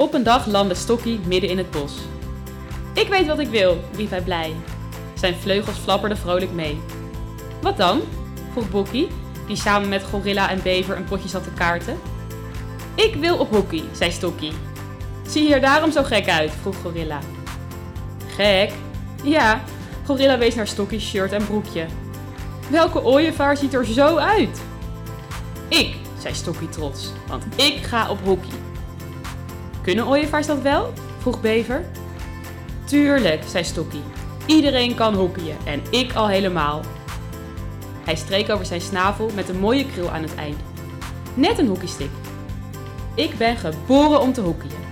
Op een dag landde Stokkie midden in het bos. Ik weet wat ik wil, riep hij blij. Zijn vleugels flapperden vrolijk mee. Wat dan? vroeg Bokkie, die samen met Gorilla en Bever een potje zat te kaarten. Ik wil op hockey, zei Stokkie. Zie je er daarom zo gek uit? vroeg Gorilla. Gek? Ja, Gorilla wees naar Stokkie's shirt en broekje. Welke ooievaar ziet er zo uit? Ik, zei Stokkie trots, want ik ga op hockey. Kunnen ooievaars dat wel? vroeg Bever. Tuurlijk, zei Stokkie. Iedereen kan hockeyen en ik al helemaal. Hij streek over zijn snavel met een mooie krul aan het eind. Net een hockeystick. Ik ben geboren om te hockeyen.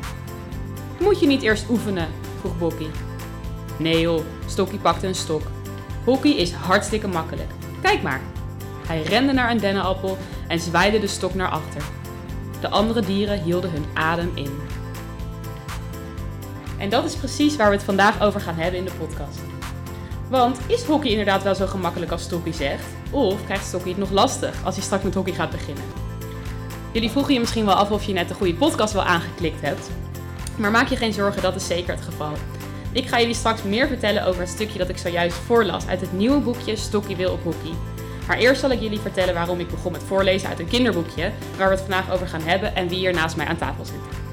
Moet je niet eerst oefenen? vroeg Bokkie. Nee joh, Stokkie pakte een stok. Hockey is hartstikke makkelijk. Kijk maar. Hij rende naar een dennenappel en zwaaide de stok naar achter. De andere dieren hielden hun adem in. En dat is precies waar we het vandaag over gaan hebben in de podcast. Want is hockey inderdaad wel zo gemakkelijk als Stokkie zegt? Of krijgt Stokkie het nog lastig als hij straks met hockey gaat beginnen? Jullie vroegen je misschien wel af of je net de goede podcast wel aangeklikt hebt. Maar maak je geen zorgen, dat is zeker het geval. Ik ga jullie straks meer vertellen over het stukje dat ik zojuist voorlas uit het nieuwe boekje Stokkie wil op hockey. Maar eerst zal ik jullie vertellen waarom ik begon met voorlezen uit een kinderboekje, waar we het vandaag over gaan hebben en wie hier naast mij aan tafel zit.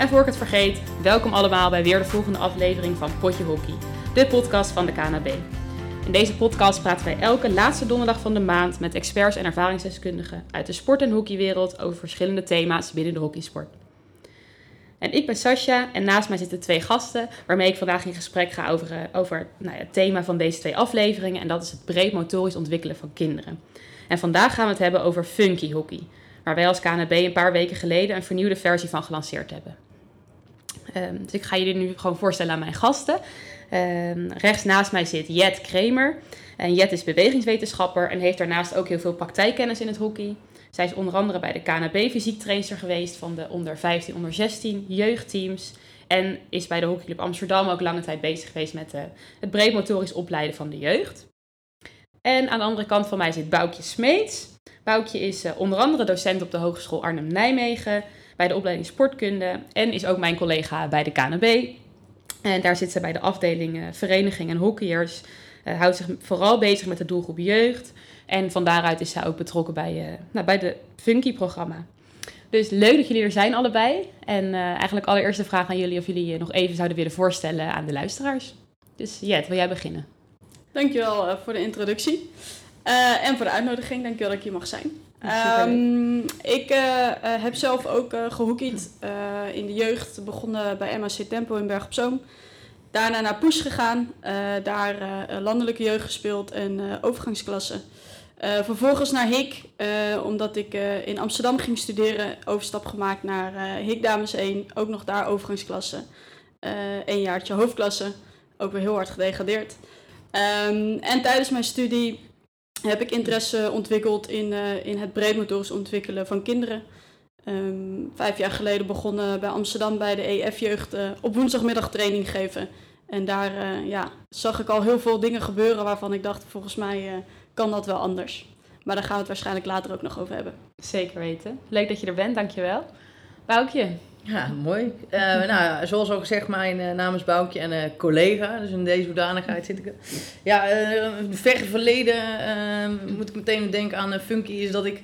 En voor ik het vergeet, welkom allemaal bij weer de volgende aflevering van Potje Hockey, de podcast van de KNB. In deze podcast praten wij elke laatste donderdag van de maand met experts en ervaringsdeskundigen uit de sport- en hockeywereld over verschillende thema's binnen de hockeysport. En ik ben Sascha en naast mij zitten twee gasten waarmee ik vandaag in gesprek ga over, eh, over nou ja, het thema van deze twee afleveringen. En dat is het breed motorisch ontwikkelen van kinderen. En vandaag gaan we het hebben over funky hockey, waar wij als KNB een paar weken geleden een vernieuwde versie van gelanceerd hebben. Um, dus ik ga jullie nu gewoon voorstellen aan mijn gasten. Um, rechts naast mij zit Jet Kremer. En Jet is bewegingswetenschapper en heeft daarnaast ook heel veel praktijkkennis in het hockey. Zij is onder andere bij de KNB fysiektrainer geweest van de onder 15, onder 16 jeugdteams. En is bij de Hockeyclub Amsterdam ook lange tijd bezig geweest met uh, het breed motorisch opleiden van de jeugd. En aan de andere kant van mij zit Boukje Smeets. Boukje is uh, onder andere docent op de Hogeschool Arnhem-Nijmegen bij de opleiding sportkunde en is ook mijn collega bij de KNB. En daar zit ze bij de afdeling uh, vereniging en hockeyers. houdt zich vooral bezig met de doelgroep jeugd. En van daaruit is zij ook betrokken bij, uh, nou, bij de Funky-programma. Dus leuk dat jullie er zijn allebei. En uh, eigenlijk allereerste vraag aan jullie of jullie je nog even zouden willen voorstellen aan de luisteraars. Dus Jet, wil jij beginnen? Dankjewel uh, voor de introductie. en voor de uitnodiging. Dankjewel dat ik hier mag zijn. Um, ik heb zelf ook gehockeyd in de jeugd. Begonnen bij MAC Tempo in Berg op Zoom. Daarna naar Push gegaan. daar landelijke jeugd gespeeld en overgangsklassen. Vervolgens naar HIK, omdat ik in Amsterdam ging studeren, overstap gemaakt naar HIK Dames 1, ook nog daar overgangsklasse. een jaartje hoofdklasse, ook weer heel hard gedegradeerd. Um, en tijdens mijn studie heb ik interesse ontwikkeld in, in het breedmotorisch ontwikkelen van kinderen. Um, vijf jaar geleden begonnen bij Amsterdam bij de EF-jeugd op woensdagmiddag training geven. En daar ja, zag ik al heel veel dingen gebeuren waarvan ik dacht, volgens mij kan dat wel anders. Maar daar gaan we het waarschijnlijk later ook nog over hebben. Zeker weten. Leuk dat je er bent, dankjewel. Boukje. Ja, mooi. Uh, nou, zoals al gezegd, mijn uh, naam is Boukje en uh, collega. Dus in deze hoedanigheid zit ik. Ja, verre verleden moet ik meteen denken aan Funky. Is dat ik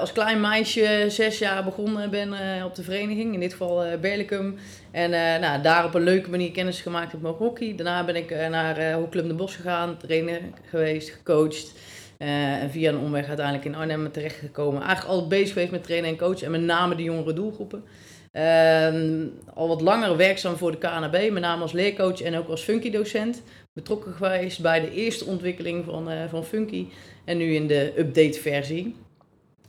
als klein meisje zes jaar begonnen ben op de vereniging. In dit geval Berlicum. En nou, daar op een leuke manier kennis gemaakt heb met hockey. Daarna ben ik naar Hockeyclub de Bos gegaan, trainer geweest, gecoacht. En via een omweg uiteindelijk in Arnhem terechtgekomen. Eigenlijk altijd bezig geweest met trainen en coachen. En met name de jongere doelgroepen. Uh, al wat langer werkzaam voor de KNB. Met name als leercoach en ook als Funky docent. Betrokken geweest bij de eerste ontwikkeling van, uh, van Funky. En nu in de update versie.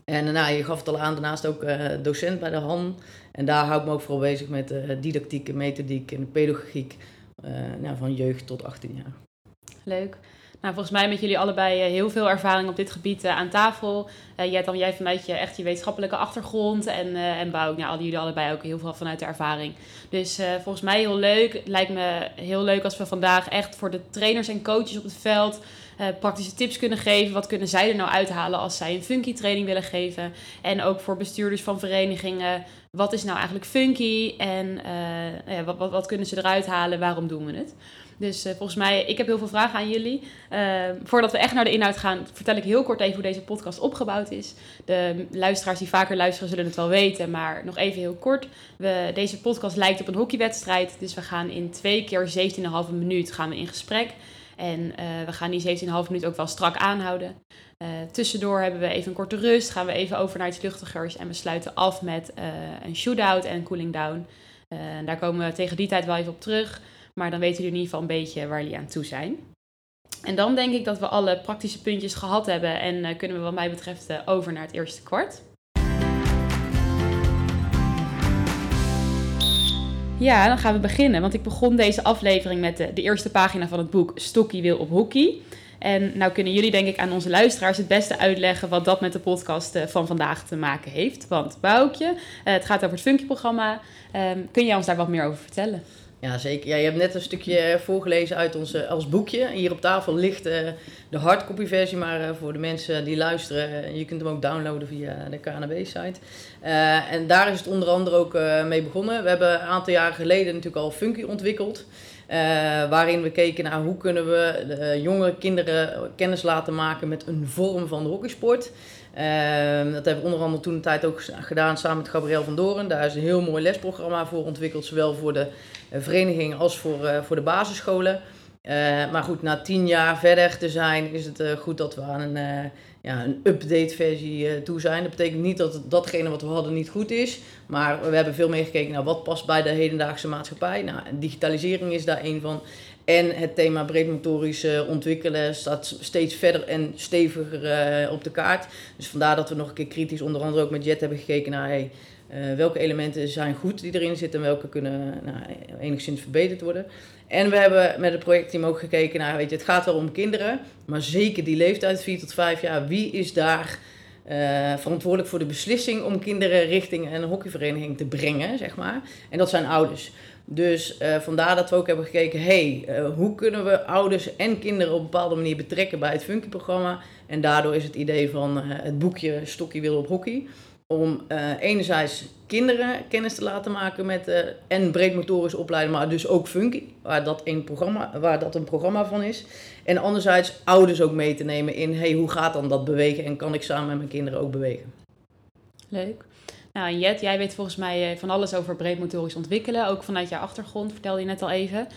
En nou, je gaf het al aan, daarnaast ook docent bij de HAN. En daar hou ik me ook vooral bezig met didactiek en methodiek en pedagogiek. nou, van jeugd tot 18 jaar. Leuk. Nou, volgens mij met jullie allebei eh, heel veel ervaring op dit gebied uh, aan tafel. Uh, jij, dan, jij vanuit je, echt je wetenschappelijke achtergrond en, en Bouw, nou, jullie allebei ook heel veel vanuit de ervaring. Dus volgens mij heel leuk. Lijkt me heel leuk als we vandaag echt voor de trainers en coaches op het veld praktische tips kunnen geven. Wat kunnen zij er nou uithalen als zij een funky training willen geven? En ook voor bestuurders van verenigingen wat is nou eigenlijk funky en wat, wat, wat kunnen ze eruit halen, waarom doen we het. Dus uh, volgens mij, ik heb heel veel vragen aan jullie. Uh, voordat we echt naar de inhoud gaan, vertel ik heel kort even hoe deze podcast opgebouwd is. De luisteraars die vaker luisteren zullen het wel weten, maar nog even heel kort. We, deze podcast lijkt op een hockeywedstrijd, dus we gaan in twee keer 17,5 minuut gaan we in gesprek. En uh, we gaan die 17,5 minuut ook wel strak aanhouden. tussendoor hebben we even een korte rust, gaan we even over naar iets luchtigers en we sluiten af met een shootout en een cooling down. daar komen we tegen die tijd wel even op terug. Maar dan weten jullie in ieder geval een beetje waar jullie aan toe zijn. En dan denk ik dat we alle praktische puntjes gehad hebben en uh, kunnen we wat mij betreft uh, over naar het eerste kwart. Ja, dan gaan we beginnen. Want ik begon deze aflevering met de, de eerste pagina van het boek Stokkie wil op hockey. En nou kunnen jullie denk ik aan onze luisteraars het beste uitleggen wat dat met de podcast van vandaag te maken heeft. Want Boukje, het gaat over het Funky-programma. Ehm, kun jij ons daar wat meer over vertellen? Ja, zeker. Ja, je hebt net een stukje voorgelezen uit ons, als boekje. Hier op tafel ligt uh, de hardcopy versie, maar uh, voor de mensen die luisteren, je kunt hem ook downloaden via de KNB-site. en daar is het onder andere ook mee begonnen. We hebben een aantal jaren geleden natuurlijk al Funky ontwikkeld. waarin we keken naar hoe kunnen we de jonge kinderen kennis laten maken met een vorm van hockeysport. Ehm, dat hebben we onder andere toen een tijd ook gedaan samen met Gabriel van Doren. Daar is een heel mooi lesprogramma voor ontwikkeld, zowel voor de eh, vereniging als voor, uh, voor de basisscholen. Uh, maar goed, na tien jaar verder te zijn, is het goed dat we aan een, ja, een update versie toe zijn. Dat betekent niet dat datgene wat we hadden niet goed is. Maar we hebben veel meer gekeken naar wat past bij de hedendaagse maatschappij. Nou, digitalisering is daar een van. En het thema breedmotorisch ontwikkelen staat steeds verder en steviger uh, op de kaart. Dus vandaar dat we nog een keer kritisch, onder andere ook met Jet, hebben gekeken naar uh, welke elementen zijn goed die erin zitten en welke kunnen nou, enigszins verbeterd worden. En we hebben met het projectteam ook gekeken naar, weet je, het gaat wel om kinderen, maar zeker die leeftijd 4 tot 5 jaar, wie is daar uh, verantwoordelijk voor de beslissing om kinderen richting een hockeyvereniging te brengen, zeg maar. En dat zijn ouders. Dus uh, vandaar dat we ook hebben gekeken, hey, uh, hoe kunnen we ouders en kinderen op een bepaalde manier betrekken bij het Funky-programma. En daardoor is het idee van het boekje Stokkie wil op hockey om enerzijds kinderen kennis te laten maken met en breedmotorisch opleiden, maar dus ook funky, waar dat, een programma, waar dat een programma van is. En anderzijds ouders ook mee te nemen in, hey, hoe gaat dan dat bewegen en kan ik samen met mijn kinderen ook bewegen? Leuk. Nou, Jet, jij weet volgens mij eh, van alles over breedmotorisch ontwikkelen, ook vanuit jouw achtergrond, vertelde je net al even.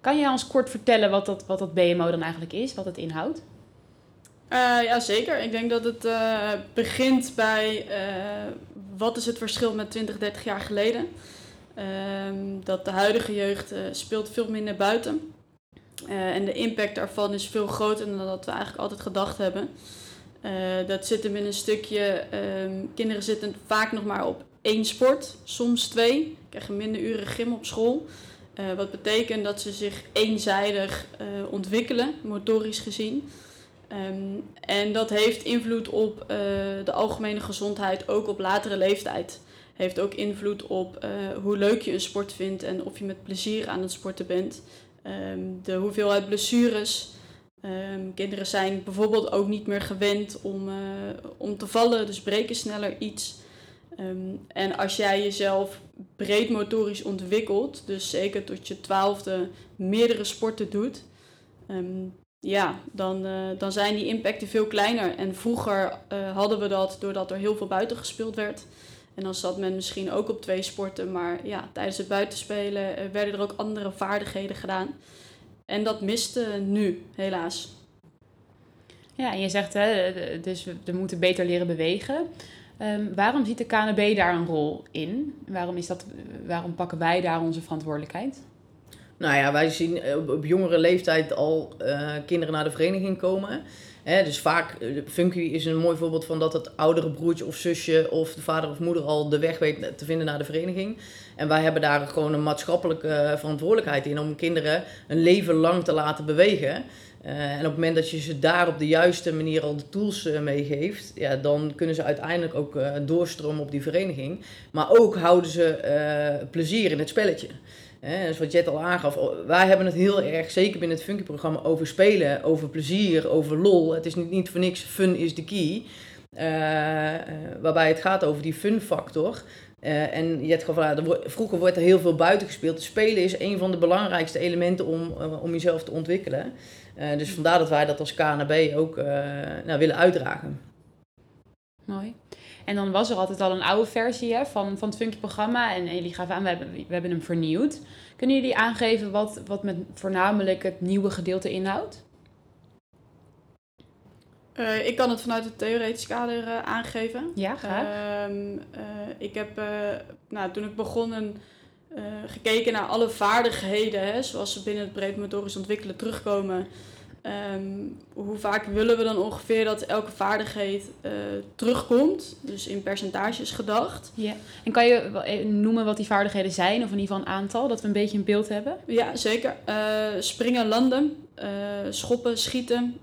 Kan jij ons kort vertellen wat dat, wat dat BMO dan eigenlijk is, wat het inhoudt? Uh, ja, zeker. Ik denk dat het uh, begint bij wat is het verschil met 20, 30 jaar geleden. Ehm, dat de huidige jeugd speelt veel minder buiten. en de impact daarvan is veel groter dan dat we eigenlijk altijd gedacht hebben. Dat zit hem in een stukje, um, kinderen zitten vaak nog maar op één sport, soms twee. Krijgen minder uren gym op school. wat betekent dat ze zich eenzijdig ontwikkelen, motorisch gezien. Um, en dat heeft invloed op de algemene gezondheid, ook op latere leeftijd. Heeft ook invloed op hoe leuk je een sport vindt en of je met plezier aan het sporten bent. Um, de hoeveelheid blessures. Um, kinderen zijn bijvoorbeeld ook niet meer gewend om, uh, om te vallen, dus breken sneller iets. en als jij jezelf breed motorisch ontwikkelt, dus zeker tot je twaalfde meerdere sporten doet, ja, dan, uh, dan zijn die impacten veel kleiner. En vroeger uh, hadden we dat doordat er heel veel buiten gespeeld werd. En dan zat men misschien ook op twee sporten, maar ja, tijdens het buitenspelen werden er ook andere vaardigheden gedaan. En dat miste nu, helaas. Ja, en je zegt, hè, dus we, moeten beter leren bewegen. Um, waarom ziet de KNB daar een rol in? Waarom, is dat, waarom pakken wij daar onze verantwoordelijkheid? Nou ja, wij zien op, jongere leeftijd al uh, kinderen naar de vereniging komen. Hè, dus vaak, uh, Funky is een mooi voorbeeld van dat het oudere broertje of zusje of de vader of moeder al de weg weet te vinden naar de vereniging. En wij hebben daar gewoon een maatschappelijke uh, verantwoordelijkheid in om kinderen een leven lang te laten bewegen. en op het moment dat je ze daar op de juiste manier al de tools meegeeft, ja, dan kunnen ze uiteindelijk ook doorstromen op die vereniging. Maar ook houden ze plezier in het spelletje. Dus wat Jet al aangaf, wij hebben het heel erg, zeker binnen het Funky-programma, over spelen, over plezier, over lol. Het is niet, niet voor niks, fun is de key. Uh, uh, waarbij het gaat over die fun factor. Uh, en je hebt gevraagd, vroeger wordt er heel veel buiten gespeeld. Spelen is een van de belangrijkste elementen om, om jezelf te ontwikkelen. Dus vandaar dat wij dat als KNB ook nou, willen uitdragen. Mooi. En dan was er altijd al een oude versie hè, van, van het Funky programma. En jullie gaven aan, we hebben, we hebben hem vernieuwd. Kunnen jullie aangeven wat, wat met voornamelijk het nieuwe gedeelte inhoudt? Uh, ik kan het vanuit het theoretisch kader uh, aangeven. Ja, graag. Uh, ik heb nou, toen ik begon een, gekeken naar alle vaardigheden, hè, zoals ze binnen het breedmotorisch ontwikkelen terugkomen. Um, hoe vaak willen we dan ongeveer dat elke vaardigheid uh, terugkomt? Dus in percentages gedacht. Ja. En kan je eh, noemen wat die vaardigheden zijn, of in ieder geval een aantal, dat we een beetje een beeld hebben? Ja, zeker. Uh, springen, landen, uh, schoppen, schieten,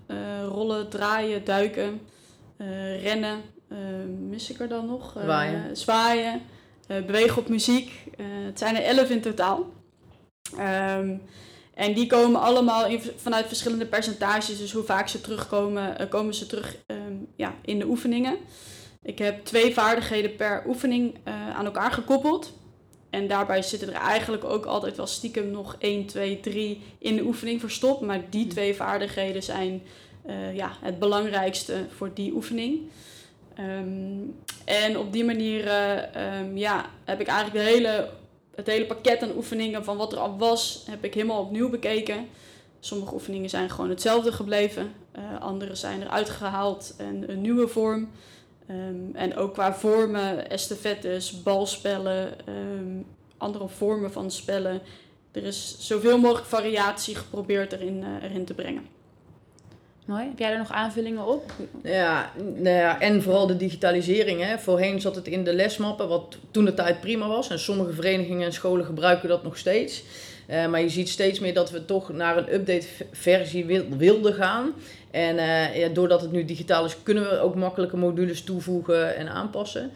rollen, draaien, duiken, rennen. mis ik er dan nog? zwaaien. zwaaien bewegen op muziek. het zijn er elf in totaal. Um, en die komen allemaal vanuit verschillende percentages. Dus hoe vaak ze terugkomen, uh, komen ze terug um, ja, in de oefeningen. Ik heb twee vaardigheden per oefening uh, aan elkaar gekoppeld. En daarbij zitten er eigenlijk ook altijd wel stiekem nog 1, 2, 3 in de oefening verstopt. Maar die twee vaardigheden zijn uh, ja, het belangrijkste voor die oefening. Um, en op die manier um, ja, heb ik eigenlijk de hele het hele pakket aan oefeningen van wat er al was, heb ik helemaal opnieuw bekeken. Sommige oefeningen zijn gewoon hetzelfde gebleven. Uh, andere zijn eruit gehaald en een nieuwe vorm. Um, en ook qua vormen, estafettes, balspellen, um, andere vormen van spellen. Er is zoveel mogelijk variatie geprobeerd erin, uh, erin te brengen. Mooi. Heb jij er nog aanvullingen op? Ja, nou ja, en vooral de digitalisering. Hè. Voorheen zat het in de lesmappen, wat toen de tijd prima was. En sommige verenigingen en scholen gebruiken dat nog steeds. Uh, maar je ziet steeds meer dat we toch naar een update-versie wil, wilden gaan. En uh, ja, doordat het nu digitaal is, kunnen we ook makkelijke modules toevoegen en aanpassen.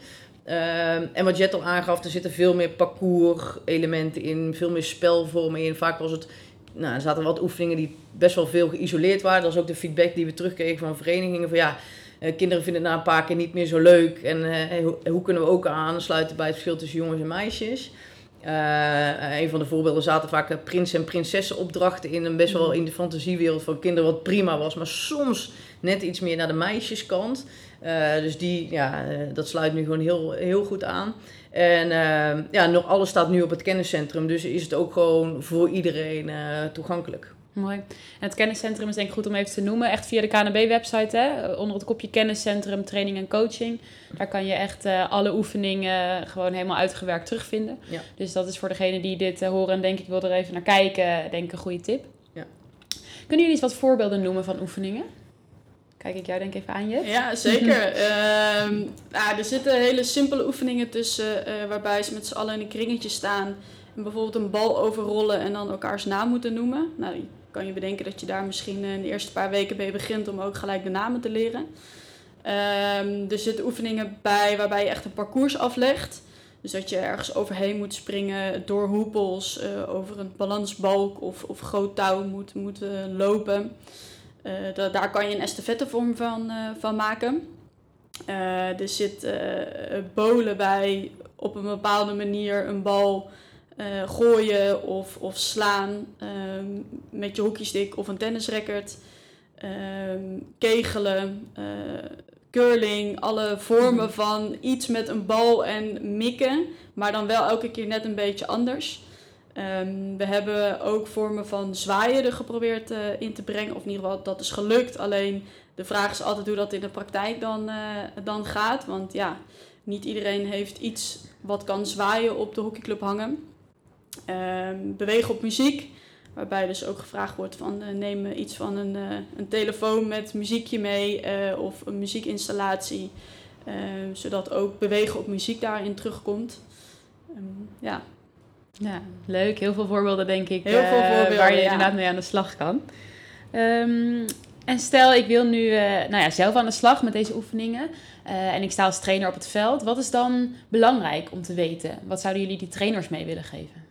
Uh, en wat Jet al aangaf, er zitten veel meer parcours-elementen in, veel meer spelvormen in. Vaak was het nou, er zaten wat oefeningen die best wel veel geïsoleerd waren. Dat was ook de feedback die we terugkregen van verenigingen. Van ja, eh, kinderen vinden het na een paar keer niet meer zo leuk. En uh, hoe, hoe, kunnen we ook aansluiten bij het verschil tussen jongens en meisjes? Uh, een van de voorbeelden zaten vaak prins- en prinsessenopdrachten in. Een best wel in de fantasiewereld van kinderen wat prima was. Maar soms net iets meer naar de meisjeskant. dus die, ja, dat sluit nu gewoon heel, heel goed aan. En uh, ja, nog alles staat nu op het kenniscentrum, dus is het ook gewoon voor iedereen uh, toegankelijk. Mooi. En het kenniscentrum is denk ik goed om even te noemen. Echt via de KNB-website, hè? onder het kopje kenniscentrum, training en coaching. Daar kan je echt uh, alle oefeningen gewoon helemaal uitgewerkt terugvinden. Ja. Dus dat is voor degene die dit horen en denk ik wil er even naar kijken, denk ik een goede tip. Ja. Kunnen jullie eens wat voorbeelden noemen van oefeningen? Kijk ik jou denk even aan je. Ja, zeker. um, nou, er zitten hele simpele oefeningen tussen uh, waarbij ze met z'n allen in een kringetje staan. En bijvoorbeeld een bal overrollen en dan elkaars naam moeten noemen. Nou, je kan je bedenken dat je daar misschien in de eerste paar weken mee begint om ook gelijk de namen te leren. Um, er zitten oefeningen bij waarbij je echt een parcours aflegt. Dus dat je ergens overheen moet springen, door hoepels, uh, over een balansbalk of, of groot touw moet, moet uh, lopen. Uh, da daar kan je een estafettevorm van, uh, van maken. Uh, er zit bolen bij op een bepaalde manier een bal gooien of, of slaan ehm, met je hockeystick of een tennisracket. Ehm, kegelen, curling, alle vormen mhm. van iets met een bal en mikken, maar dan wel elke keer net een beetje anders. Um, we hebben ook vormen van zwaaien er geprobeerd uh, in te brengen. Of in ieder geval, dat is gelukt. Alleen de vraag is altijd hoe dat in de praktijk dan, uh, dan gaat. Want ja, niet iedereen heeft iets wat kan zwaaien op de hockeyclub hangen. Um, bewegen op muziek. Waarbij dus ook gevraagd wordt van uh, neem iets van een, een telefoon met muziekje mee. of een muziekinstallatie. Ehm, zodat ook bewegen op muziek daarin terugkomt. ja, ja, leuk. Heel veel voorbeelden, denk ik. Heel veel eh, voorbeelden, waar je inderdaad mee aan de slag kan. Um, en stel, ik wil nu uh, nou ja, zelf aan de slag met deze oefeningen. Uh, en ik sta als trainer op het veld. Wat is dan belangrijk om te weten? Wat zouden jullie die trainers mee willen geven?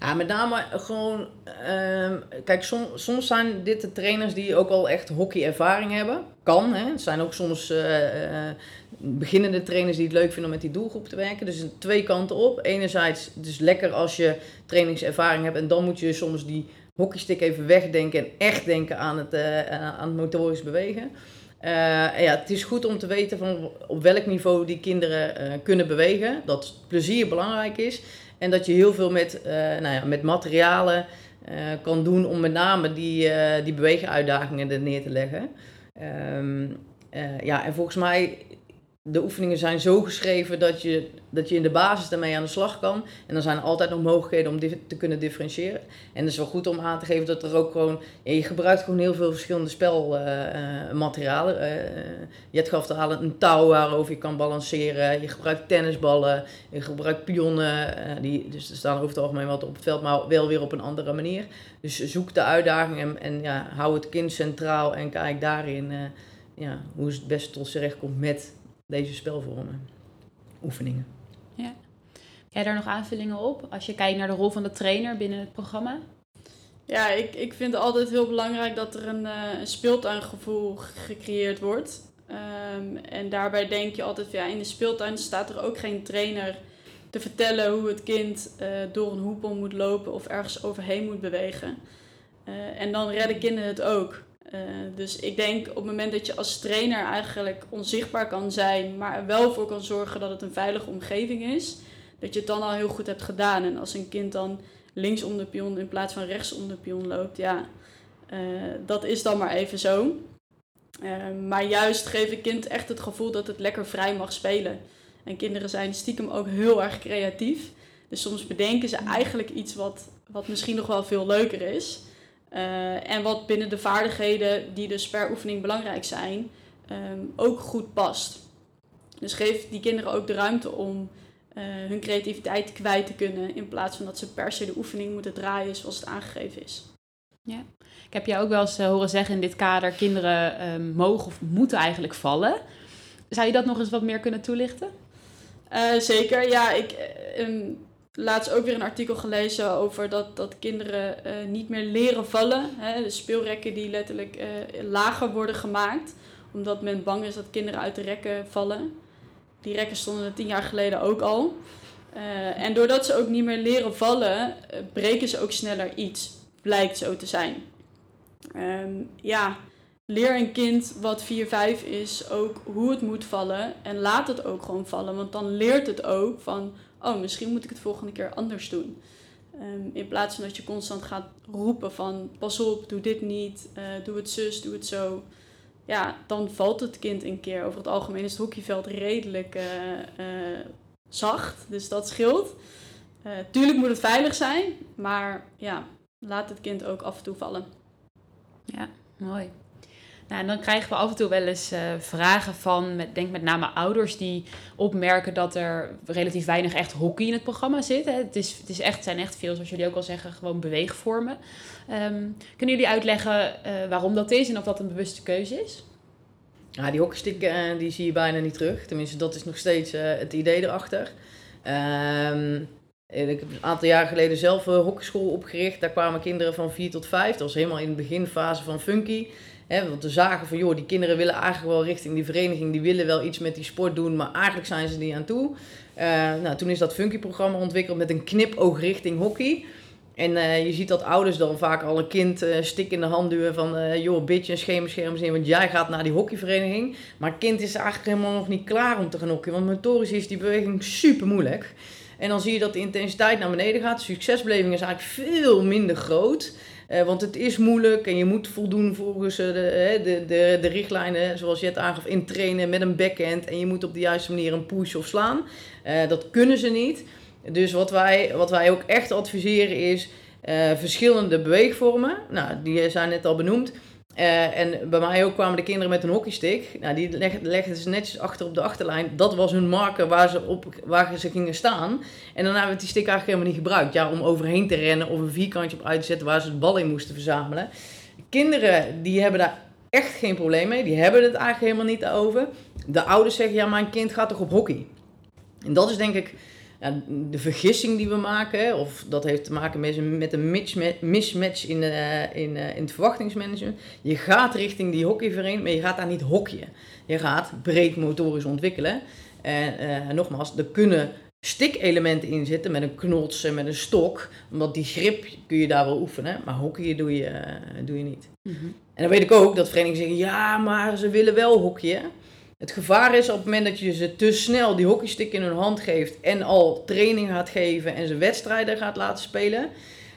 Ja, met name gewoon... Uh, kijk, som, soms zijn dit de trainers die ook al echt hockeyervaring hebben. Kan, hè. Het zijn ook soms beginnende trainers die het leuk vinden om met die doelgroep te werken. Dus twee kanten op. Enerzijds, het lekker als je trainingservaring hebt en dan moet je soms die hockeystick even wegdenken en echt denken aan het, uh, aan het motorisch bewegen. Uh, ja, het is goed om te weten van op welk niveau die kinderen kunnen bewegen. Dat plezier belangrijk is. En dat je heel veel met, nou ja, met materialen kan doen om met name die, die bewegenuitdagingen er neer te leggen. Um, ja, en volgens mij de oefeningen zijn zo geschreven dat je, dat je in de basis daarmee aan de slag kan. En dan zijn er altijd nog mogelijkheden om te kunnen differentiëren. En het is wel goed om aan te geven dat er ook gewoon... je gebruikt gewoon heel veel verschillende spelmaterialen. Uh, uh, je gaf al een touw waarover je kan balanceren. Je gebruikt tennisballen. Je gebruikt pionnen. Uh, die, dus er staan over het algemeen wat op het veld, maar wel weer op een andere manier. Dus zoek de uitdaging en, en ja, hou het kind centraal. En kijk daarin ja, hoe het best tot z'n recht komt met deze spelvormen, oefeningen. Ja. Heb jij daar nog aanvullingen op als je kijkt naar de rol van de trainer binnen het programma? Ja, ik, ik vind het altijd heel belangrijk dat er een, uh, een speeltuingevoel gecreëerd wordt. Um, en daarbij denk je altijd, ja, in de speeltuin staat er ook geen trainer te vertellen hoe het kind uh, door een hoepel moet lopen of ergens overheen moet bewegen. Uh, en dan redden kinderen het ook. Uh, dus ik denk op het moment dat je als trainer eigenlijk onzichtbaar kan zijn, maar er wel voor kan zorgen dat het een veilige omgeving is, dat je het dan al heel goed hebt gedaan. En als een kind dan links om de pion in plaats van rechts om de pion loopt, ja, uh, dat is dan maar even zo. Uh, maar juist geef een kind echt het gevoel dat het lekker vrij mag spelen. En kinderen zijn stiekem ook heel erg creatief. Dus soms bedenken ze eigenlijk iets wat, wat misschien nog wel veel leuker is. Uh, en wat binnen de vaardigheden die dus per oefening belangrijk zijn, um, ook goed past. Dus geef die kinderen ook de ruimte om uh, hun creativiteit kwijt te kunnen, in plaats van dat ze per se de oefening moeten draaien zoals het aangegeven is. Ja, ik heb jou ook wel eens uh, horen zeggen in dit kader: kinderen um, mogen of moeten eigenlijk vallen. Zou je dat nog eens wat meer kunnen toelichten? zeker, ja. Ik, um, laatst ook weer een artikel gelezen over dat, dat kinderen uh, niet meer leren vallen. Hè? De speelrekken die letterlijk uh, lager worden gemaakt. Omdat men bang is dat kinderen uit de rekken vallen. Die rekken stonden er tien jaar geleden ook al. Uh, en doordat ze ook niet meer leren vallen, breken ze ook sneller iets. Blijkt zo te zijn. Um, ja, leer een kind wat 4, 5 is ook hoe het moet vallen. En laat het ook gewoon vallen. Want dan leert het ook van oh, misschien moet ik het volgende keer anders doen. Um, in plaats van dat je constant gaat roepen van pas op, doe dit niet, uh, doe het zus, doe het zo. Ja, dan valt het kind een keer. Over het algemeen is het hockeyveld redelijk uh, uh, zacht, dus dat scheelt. tuurlijk moet het veilig zijn, maar ja, laat het kind ook af en toe vallen. Ja, mooi. Nou, en dan krijgen we af en toe wel eens uh, vragen van, met, denk met name ouders die opmerken dat er relatief weinig echt hockey in het programma zit. Hè. Het, is, het is echt, zijn echt veel, zoals jullie ook al zeggen, gewoon beweegvormen. Um, kunnen jullie uitleggen uh, waarom dat is en of dat een bewuste keuze is? Ja, die hockeystick uh, die zie je bijna niet terug. Tenminste, dat is nog steeds het idee erachter. Um, ik heb een aantal jaar geleden zelf een hockeyschool opgericht. Daar kwamen kinderen van 4 tot 5. Dat was helemaal in de beginfase van Funky. Want we zagen van, joh, die kinderen willen eigenlijk wel richting die vereniging, die willen wel iets met die sport doen, maar eigenlijk zijn ze niet aan toe. Uh, nou, toen is dat Funky-programma ontwikkeld met een knipoog richting hockey. En uh, je ziet dat ouders dan vaak al een kind uh, stik in de hand duwen van... Uh, joh, bitje een schemerscherm zien, want jij gaat naar die hockeyvereniging. Maar het kind is eigenlijk helemaal nog niet klaar om te gaan hockeyen. Want motorisch is die beweging super moeilijk. En dan zie je dat de intensiteit naar beneden gaat. De succesbeleving is eigenlijk veel minder groot. Uh, want het is moeilijk en je moet voldoen volgens uh, de, de, de, richtlijnen, zoals je het aangaf, intrainen met een backhand. En je moet op de juiste manier een push of slaan. Uh, dat kunnen ze niet. Dus wat wij, wat wij ook echt adviseren is verschillende beweegvormen. Nou, die zijn net al benoemd. Uh, en bij mij ook kwamen de kinderen met een hockeystick. Nou, die legden, legden ze netjes achter op de achterlijn. Dat was hun marker waar ze, op, waar ze gingen staan. En dan hebben we die stick eigenlijk helemaal niet gebruikt. Ja, om overheen te rennen of een vierkantje op uit te zetten waar ze het bal in moesten verzamelen. Kinderen die hebben daar echt geen probleem mee. Die hebben het eigenlijk helemaal niet over. De ouders zeggen, ja, mijn kind gaat toch op hockey? En dat is denk ik ja, de vergissing die we maken, of dat heeft te maken met, een- met een misma- mismatch in, eh, in, eh, in het verwachtingsmanagement. Je gaat richting die hockeyvereniging, maar je gaat daar niet hockeyen. Je gaat breed motorisch ontwikkelen. En eh, nogmaals, er kunnen stikelementen in zitten met een knots en met een stok. Omdat die grip kun je daar wel oefenen, maar hockeyen doe je, doe je niet. Mhm. En dan weet ik ook dat verenigingen zeggen, ja, maar ze willen wel hockeyen. Het gevaar is op het moment dat je ze te snel die hockeystick in hun hand geeft en al training gaat geven en ze wedstrijden gaat laten spelen.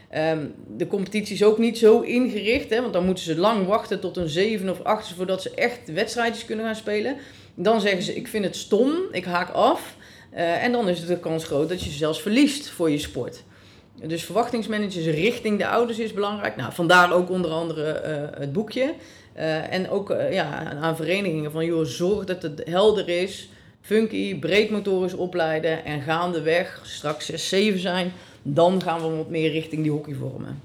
Ehm, de competitie is ook niet zo ingericht, hè, want dan moeten ze lang wachten tot een zeven of acht voordat ze echt wedstrijdjes kunnen gaan spelen. Dan zeggen ze, ik vind het stom, ik haak af. Eh, en dan is de kans groot dat je zelfs verliest voor je sport. Dus verwachtingsmanagers richting de ouders is belangrijk. Nou, vandaar ook onder andere eh, het boekje. Eh, en ook eh, ja, aan verenigingen van, joh, zorg dat het helder is. Funky, breed motorisch opleiden en gaandeweg, straks 6, 7 zijn, dan gaan we wat meer richting die hockey vormen.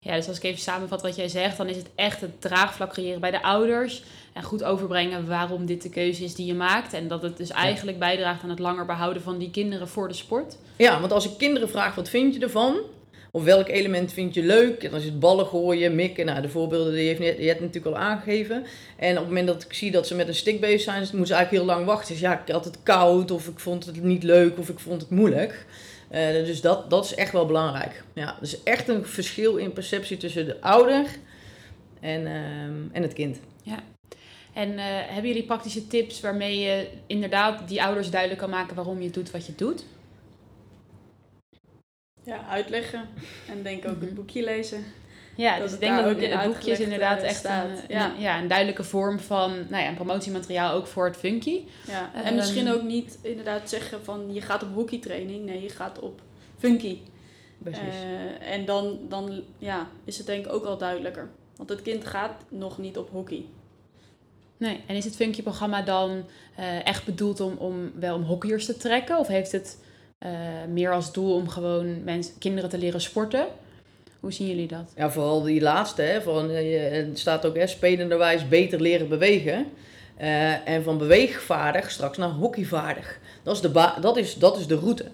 Ja, dus als ik even samenvat wat jij zegt, dan is het echt het draagvlak creëren bij de ouders. En goed overbrengen waarom dit de keuze is die je maakt. En dat het dus eigenlijk bijdraagt aan het langer behouden van die kinderen voor de sport. Ja, want als ik kinderen vraag, wat vind je ervan? Of welk element vind je leuk? En dan is het ballen gooien, mikken. Nou, de voorbeelden die heeft net, je hebt natuurlijk al aangegeven. En op het moment dat ik zie dat ze met een stick bezig zijn, moeten ze eigenlijk heel lang wachten. Dus ja, ik had het koud, of ik vond het niet leuk, of ik vond het moeilijk. Eh, dus dat, dat is echt wel belangrijk. Ja, dus echt een verschil in perceptie tussen de ouder en, ehm, en het kind. En eh, hebben jullie praktische tips waarmee je inderdaad die ouders duidelijk kan maken waarom je doet wat je doet? Ja, uitleggen. En denk ook Mhm. het boekje lezen. Ja, Dat dus ik het denk dat het, het boekje is inderdaad eh, echt staat. een, Ja. een- ja, een duidelijke vorm van nou ja, een promotiemateriaal ook voor het funky. Ja. En Ehm. misschien ook niet inderdaad zeggen van je gaat op hockeytraining. Nee, je gaat op funky. Precies. Eh, en dan, dan ja, is het denk ik ook al duidelijker. Want het kind gaat nog niet op hockey. Nee, en is het funky programma dan eh, echt bedoeld om, om wel om hockeyers te trekken? Of heeft het eh, meer als doel om gewoon mensen, kinderen te leren sporten? Hoe zien jullie dat? Ja, vooral die laatste, hè, van, eh, je- staat ook hè, spelenderwijs beter leren bewegen. En van beweegvaardig straks naar hockeyvaardig. Dat is de, dat is, dat is de route.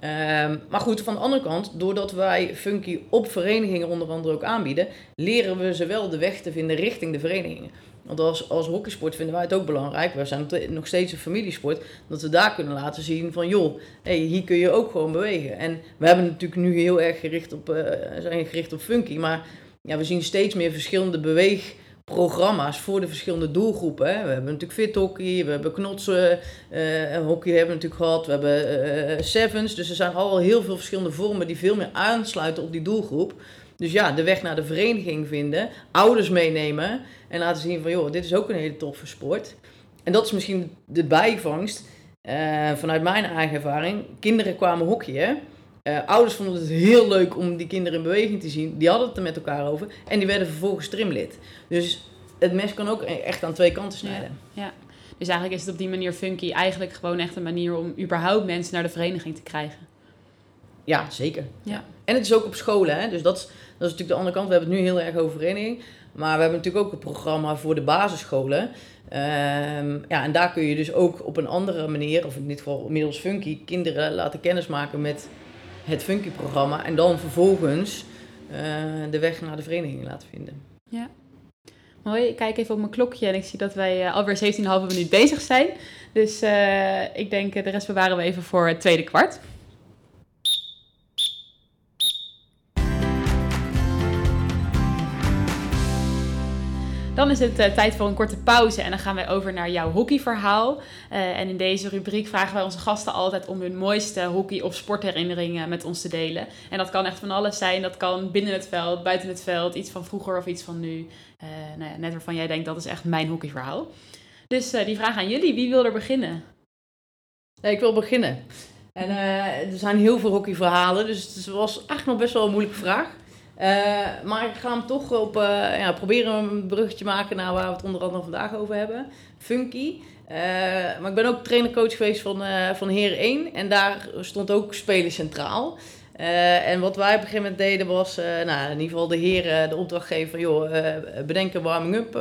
Ehm, maar goed, van de andere kant, doordat wij Funky op verenigingen onder andere ook aanbieden, leren we ze wel de weg te vinden richting de verenigingen. Want als, hockeysport vinden wij het ook belangrijk, we zijn nog steeds een familiesport, dat we daar kunnen laten zien van joh, hey, hier kun je ook gewoon bewegen. En we hebben natuurlijk nu heel erg gericht op, eh, zijn gericht op Funky, maar ja, we zien steeds meer verschillende beweegprogramma's voor de verschillende doelgroepen. We hebben natuurlijk fit hockey, we hebben knotsen, eh, hockey hebben we natuurlijk gehad, we hebben eh, sevens. Dus er zijn al heel veel verschillende vormen die veel meer aansluiten op die doelgroep. Dus ja, de weg naar de vereniging vinden, ouders meenemen en laten zien van joh, dit is ook een hele toffe sport. En dat is misschien de bijvangst eh, vanuit mijn eigen ervaring. Kinderen kwamen hockeyen. Eh, ouders vonden het heel leuk om die kinderen in beweging te zien. Die hadden het er met elkaar over. En die werden vervolgens trimlid. Dus het mes kan ook echt aan twee kanten snijden. Dus eigenlijk is het op die manier funky eigenlijk gewoon echt een manier om überhaupt mensen naar de vereniging te krijgen. Ja, zeker. Ja. En het is ook op scholen. Hè? Dus dat is, is natuurlijk de andere kant. We hebben het nu heel erg over vereniging. Maar we hebben natuurlijk ook een programma voor de basisscholen. Ehm, ja, en daar kun je dus ook op een andere manier, of in dit geval middels Funky, kinderen laten kennismaken met het Funky-programma. En dan vervolgens eh, de weg naar de vereniging laten vinden. Mooi, ik kijk even op mijn klokje en ik zie dat wij eh, alweer 17,5 minuut bezig zijn. Dus eh, ik denk de rest bewaren we even voor het tweede kwart. Dan is het eh, tijd voor een korte pauze en dan gaan wij over naar jouw hockeyverhaal. Eh, en in deze rubriek vragen wij onze gasten altijd om hun mooiste hockey- of sportherinneringen met ons te delen. En dat kan echt van alles zijn. Dat kan binnen het veld, buiten het veld, iets van vroeger of iets van nu. Eh, nou ja, net waarvan jij denkt dat is echt mijn hockeyverhaal. Dus die vraag aan jullie, wie wil er beginnen? Ik wil beginnen. En er zijn heel veel hockeyverhalen, dus het was eigenlijk nog best wel een moeilijke vraag. Eh, maar ik ga hem toch op, eh, ja, proberen een bruggetje maken naar waar we het onder andere vandaag over hebben. Funky. Eh, maar ik ben ook trainer-coach geweest van, eh van Heer 1 en daar stond ook spelen centraal. En wat wij op een gegeven moment deden was, uh, nou, in ieder geval de heren de opdracht geven van, joh, uh, bedenk een warming-up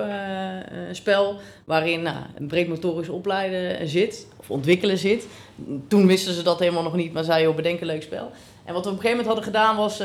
spel waarin nou, een breedmotorisch opleiden zit, of ontwikkelen zit. Toen wisten ze dat helemaal nog niet, maar zei, joh, bedenk een leuk spel. En wat we op een gegeven moment hadden gedaan was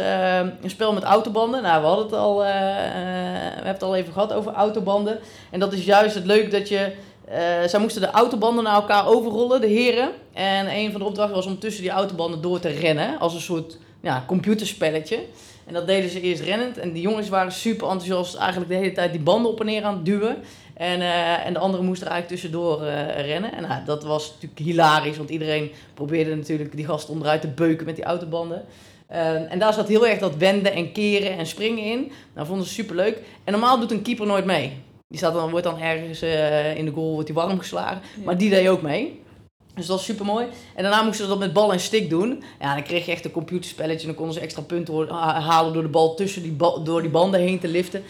een spel met autobanden. Nou, we hadden het al, we hebben het al even gehad over autobanden. En dat is juist het leuk dat je uh, zij moesten de autobanden naar elkaar overrollen, de heren. En een van de opdrachten was om tussen die autobanden door te rennen. Als een soort ja, computerspelletje. En dat deden ze eerst rennend. En die jongens waren super enthousiast, eigenlijk de hele tijd die banden op en neer aan het duwen. En, uh, en de anderen moesten er eigenlijk tussendoor uh, rennen. En nou, dat was natuurlijk hilarisch, want iedereen probeerde natuurlijk die gasten onderuit te beuken met die autobanden. Uh, en daar zat heel erg dat wenden en keren en springen in. Nou, vonden ze super leuk. En normaal doet een keeper nooit mee. Die staat dan, wordt dan ergens uh, in de goal wordt die warm geslagen. Ja. Maar die deed ook mee. Dus dat was super mooi. En daarna moesten ze dat met bal en stick doen. Ja, dan kreeg je echt een computerspelletje. Dan konden ze extra punten halen door de bal tussen die, ba door die banden heen te liften.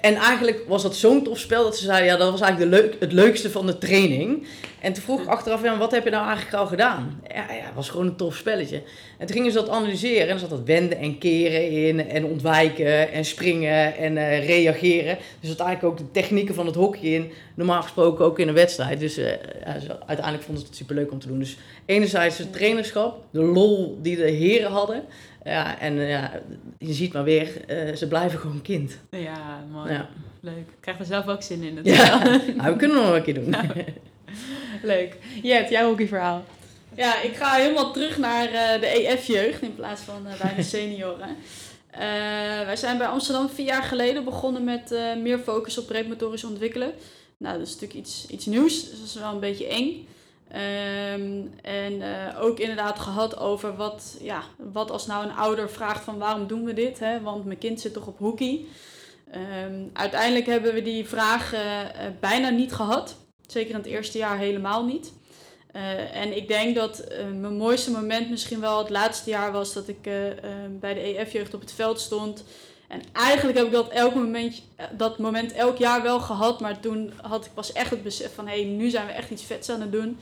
En eigenlijk was dat zo'n tof spel dat ze zeiden, ja, dat was eigenlijk de leuk, het leukste van de training. En toen vroeg ik achteraf, ja, wat heb je nou eigenlijk al gedaan? Ja, ja, was gewoon een tof spelletje. En toen gingen ze dat analyseren en er zat dat wenden en keren in en ontwijken en springen en uh, reageren. Dus dat eigenlijk ook de technieken van het hockey in, normaal gesproken ook in een wedstrijd. Dus uh, ja, uiteindelijk vonden ze het super leuk om te doen. Dus enerzijds het trainerschap, de lol die de heren hadden. Ja, en ja, je ziet maar weer, uh, ze blijven gewoon kind. Ja, mooi. Ja. Leuk. Ik krijg er zelf ook zin in. Het ja, nou, we kunnen nog een keer doen. Ja. Leuk. Jet, jouw hockeyverhaal. Ja, ik ga helemaal terug naar uh, de EF-jeugd in plaats van uh, bij de senioren. wij zijn bij Amsterdam vier jaar geleden begonnen met meer focus op breedmotorisch ontwikkelen. Nou, dat is natuurlijk iets, iets nieuws, dus dat is wel een beetje eng. Um, en uh, ook inderdaad gehad over wat, ja, wat als nou een ouder vraagt van waarom doen we dit? Hè? Want mijn kind zit toch op hockey. Um, uiteindelijk hebben we die vraag uh, bijna niet gehad. Zeker in het eerste jaar helemaal niet. En ik denk dat mijn mooiste moment misschien wel het laatste jaar was dat ik bij de EF-jeugd op het veld stond. En eigenlijk heb ik dat, elk moment, dat moment elk jaar wel gehad. Maar toen had ik pas echt het besef van... hé, hey, nu zijn we echt iets vets aan het doen.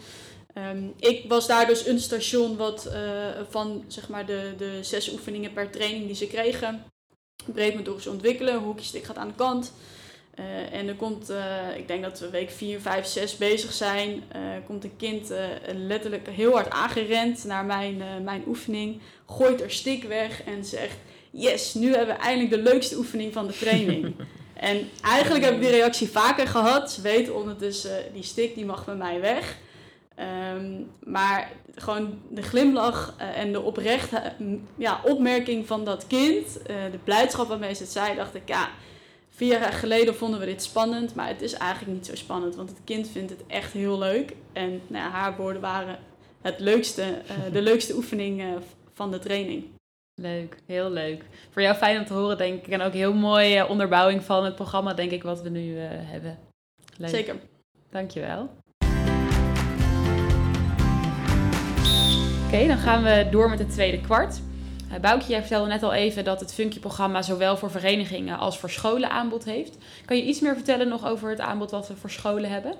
Um, ik was daar dus een station wat, uh, van zeg maar de, de zes oefeningen per training die ze kregen. Breedmotorisch ontwikkelen, hoekjestick gaat aan de kant. Uh, en er komt, ik denk dat we week 4, 5, 6 bezig zijn, komt een kind letterlijk heel hard aangerend naar mijn, mijn oefening. Gooit er stick weg en zegt yes, nu hebben we eindelijk de leukste oefening van de training. en eigenlijk heb ik die reactie vaker gehad. Ze weten ondertussen, die stick die mag bij mij weg. Um, maar gewoon de glimlach uh, en de oprechte ja, opmerking van dat kind, uh, de blijdschap waarmee ze het zei, dacht ik, ja, vier jaar geleden vonden we dit spannend, maar het is eigenlijk niet zo spannend, want het kind vindt het echt heel leuk. En nou ja, haar woorden waren het leukste, uh, de leukste oefening van de training. Leuk, heel leuk. Voor jou fijn om te horen, denk ik. En ook heel mooie onderbouwing van het programma, denk ik, wat we nu uh, hebben. Leuk. Zeker. Dankjewel. Oké, okay, dan gaan we door met het tweede kwart. Uh, Boukje, jij vertelde net al even dat het Funky-programma zowel voor verenigingen als voor scholen aanbod heeft. Kan je iets meer vertellen nog over het aanbod wat we voor scholen hebben?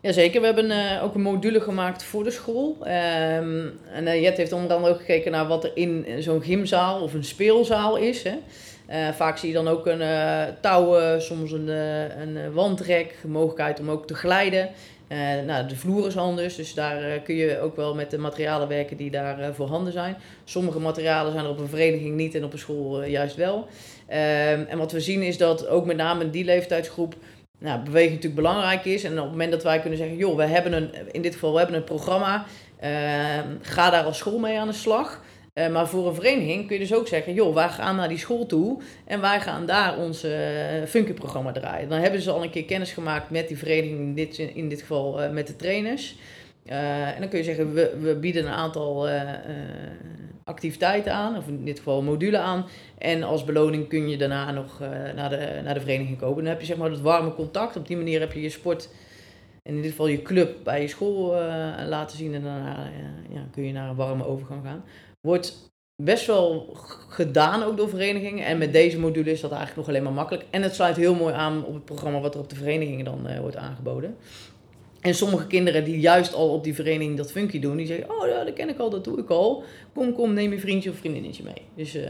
Jazeker, we hebben uh, ook een module gemaakt voor de school. Um, en uh, Jet heeft onder andere ook gekeken naar wat er in zo'n gymzaal of een speelzaal is. Hè. Vaak zie je dan ook een touwen, soms een, een wandrek, mogelijkheid om ook te glijden. nou, de vloer is anders, dus daar kun je ook wel met de materialen werken die daar voorhanden zijn. Sommige materialen zijn er op een vereniging niet en op een school juist wel. Ehm, en wat we zien is dat ook met name die leeftijdsgroep nou, beweging natuurlijk belangrijk is. En op het moment dat wij kunnen zeggen, joh, we hebben een, in dit geval, we hebben een programma, uh, ga daar als school mee aan de slag. Uh, maar voor een vereniging kun je dus ook zeggen, joh, wij gaan naar die school toe en wij gaan daar ons uh, Funky-programma draaien. Dan hebben ze al een keer kennis gemaakt met die vereniging, in dit, in dit geval uh, met de trainers. en dan kun je zeggen, we, we bieden een aantal activiteiten aan, of in dit geval een module aan. En als beloning kun je daarna nog uh, naar, de, naar de vereniging komen. Dan heb je zeg maar dat warme contact. Op die manier heb je je sport, en in dit geval je club, bij je school uh, laten zien. En daarna uh, ja, kun je naar een warme overgang gaan. Wordt best wel gedaan ook door verenigingen. En met deze module is dat eigenlijk nog alleen maar makkelijk. En het sluit heel mooi aan op het programma wat er op de verenigingen dan wordt aangeboden. En sommige kinderen die juist al op die vereniging dat funky doen, die zeggen, oh ja, dat ken ik al, dat doe ik al. Kom, kom, neem je vriendje of vriendinnetje mee. Dus uh,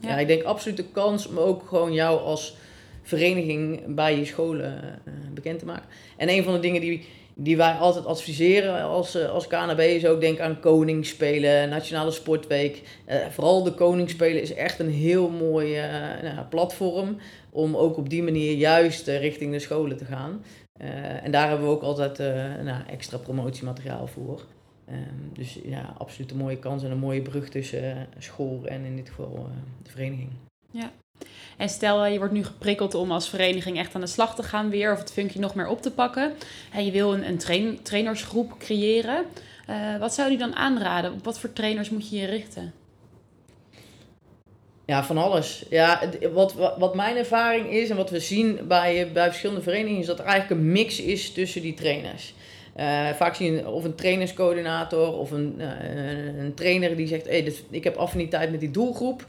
ja. ik denk absoluut de kans om ook gewoon jou als vereniging bij je scholen uh, bekend te maken. En een van de dingen die, die wij altijd adviseren als, uh, als KNB is ook denk aan Koningsspelen, Nationale Sportweek. vooral de Koningsspelen is echt een heel mooi nou, platform om ook op die manier juist richting de scholen te gaan. Uh, en daar hebben we ook altijd uh, nou, extra promotiemateriaal voor. Um, dus ja, absoluut een mooie kans en een mooie brug tussen school en in dit geval de vereniging. Ja. En stel je wordt nu geprikkeld om als vereniging echt aan de slag te gaan weer of het funkje nog meer op te pakken. En je wil een, een train, trainersgroep creëren. wat zou je dan aanraden? Op wat voor trainers moet je je richten? Ja, van alles. Ja, wat, wat mijn ervaring is en wat we zien bij, bij verschillende verenigingen, is dat er eigenlijk een mix is tussen die trainers. Uh, vaak zie je of een trainerscoördinator of een, uh, een trainer die zegt: hey, dit, ik heb affiniteit met die doelgroep.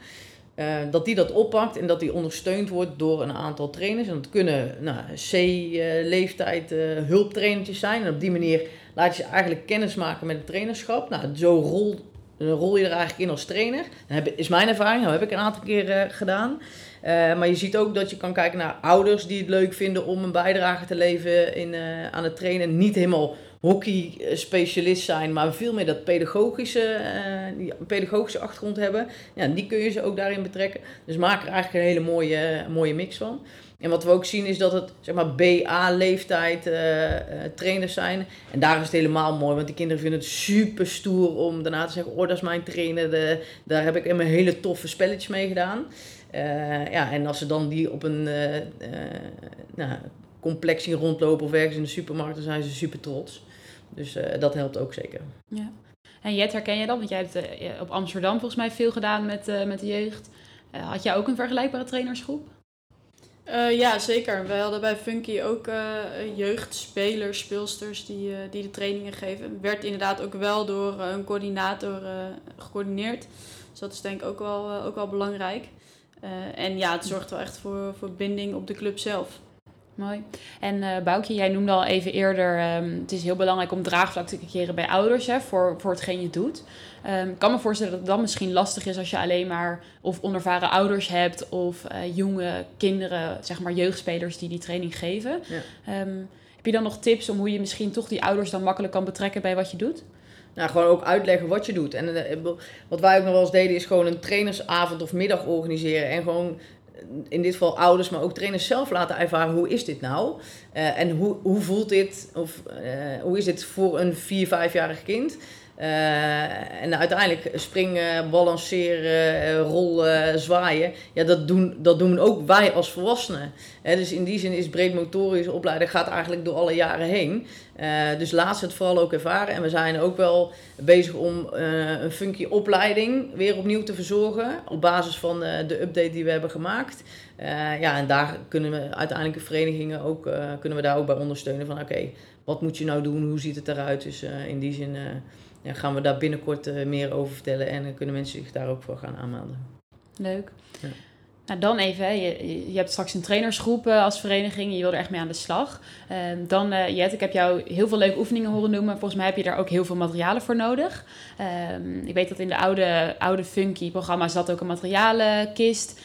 Uh, dat die dat oppakt en dat die ondersteund wordt door een aantal trainers. En dat kunnen nou, C-leeftijd hulptrainertjes zijn. En op die manier laat je ze eigenlijk kennis maken met het trainerschap. Nou, zo rolt dan rol je er eigenlijk in als trainer. Dat is mijn ervaring, dat heb ik een aantal keer uh, gedaan. Uh, maar je ziet ook dat je kan kijken naar ouders die het leuk vinden om een bijdrage te leveren in, uh, aan het trainen. Niet helemaal hockey-specialist zijn, maar veel meer dat pedagogische, die pedagogische achtergrond hebben. Ja, die kun je ze ook daarin betrekken. Dus maak er eigenlijk een hele mooie, mooie mix van. En wat we ook zien is dat het zeg maar BA-leeftijd uh, uh, trainers zijn. En daar is het helemaal mooi, want die kinderen vinden het super stoer om daarna te zeggen: Oh, dat is mijn trainer. De, daar heb ik in mijn hele toffe spelletjes mee gedaan. Uh, ja, en als ze dan die op een nou, complex zien rondlopen of ergens in de supermarkt, dan zijn ze super trots. Dus dat helpt ook zeker. Ja. En Jet, herken je dat? Want jij hebt op Amsterdam volgens mij veel gedaan met, met de jeugd. had jij ook een vergelijkbare trainersgroep? Uh, ja, zeker. Wij hadden bij Funky ook uh, jeugdspelers, speelsters die, uh, die de trainingen geven. Werd inderdaad ook wel door een coördinator gecoördineerd. Dus dat is denk ik ook wel, ook wel belangrijk. en ja, het zorgt wel echt voor, voor binding op de club zelf. Mooi. En uh, Boukje, jij noemde al even eerder, um, het is heel belangrijk om draagvlak te creëren bij ouders hè, voor, voor hetgeen je doet. Um, ik kan me voorstellen dat het dan misschien lastig is als je alleen maar of onervaren ouders hebt of uh, jonge kinderen, zeg maar jeugdspelers die die training geven. Ja. Um, heb je dan nog tips om hoe je misschien toch die ouders dan makkelijk kan betrekken bij wat je doet? Nou, gewoon ook uitleggen wat je doet. En uh, wat wij ook nog wel eens deden, is gewoon een trainersavond of middag organiseren. En gewoon in dit geval ouders, maar ook trainers zelf laten ervaren hoe is dit nou? Uh, en hoe, hoe voelt dit, of uh, hoe is dit voor een 4, 5-jarig kind? Uh, en uiteindelijk springen, balanceren, rollen, zwaaien. Ja, dat doen, dat doen ook wij als volwassenen. Dus in die zin is breedmotorische opleiding gaat eigenlijk door alle jaren heen. Uh, dus laat ze het vooral ook ervaren. En we zijn ook wel bezig om uh, een funky opleiding weer opnieuw te verzorgen. Op basis van uh, de update die we hebben gemaakt. ja, en daar kunnen we uiteindelijk de verenigingen ook, kunnen we daar ook bij ondersteunen. Van oké, wat moet je nou doen? Hoe ziet het eruit? Dus in die zin ja, gaan we daar binnenkort meer over vertellen. En dan kunnen mensen zich daar ook voor gaan aanmelden. Leuk. Ja. Nou, dan even, je, je hebt straks een trainersgroep uh, als vereniging, je wil er echt mee aan de slag. Uh, dan, uh, Jet, ik heb jou heel veel leuke oefeningen horen noemen. Volgens mij heb je daar ook heel veel materialen voor nodig. Ehm, ik weet dat in de oude, oude Funky-programma zat ook een materialenkist.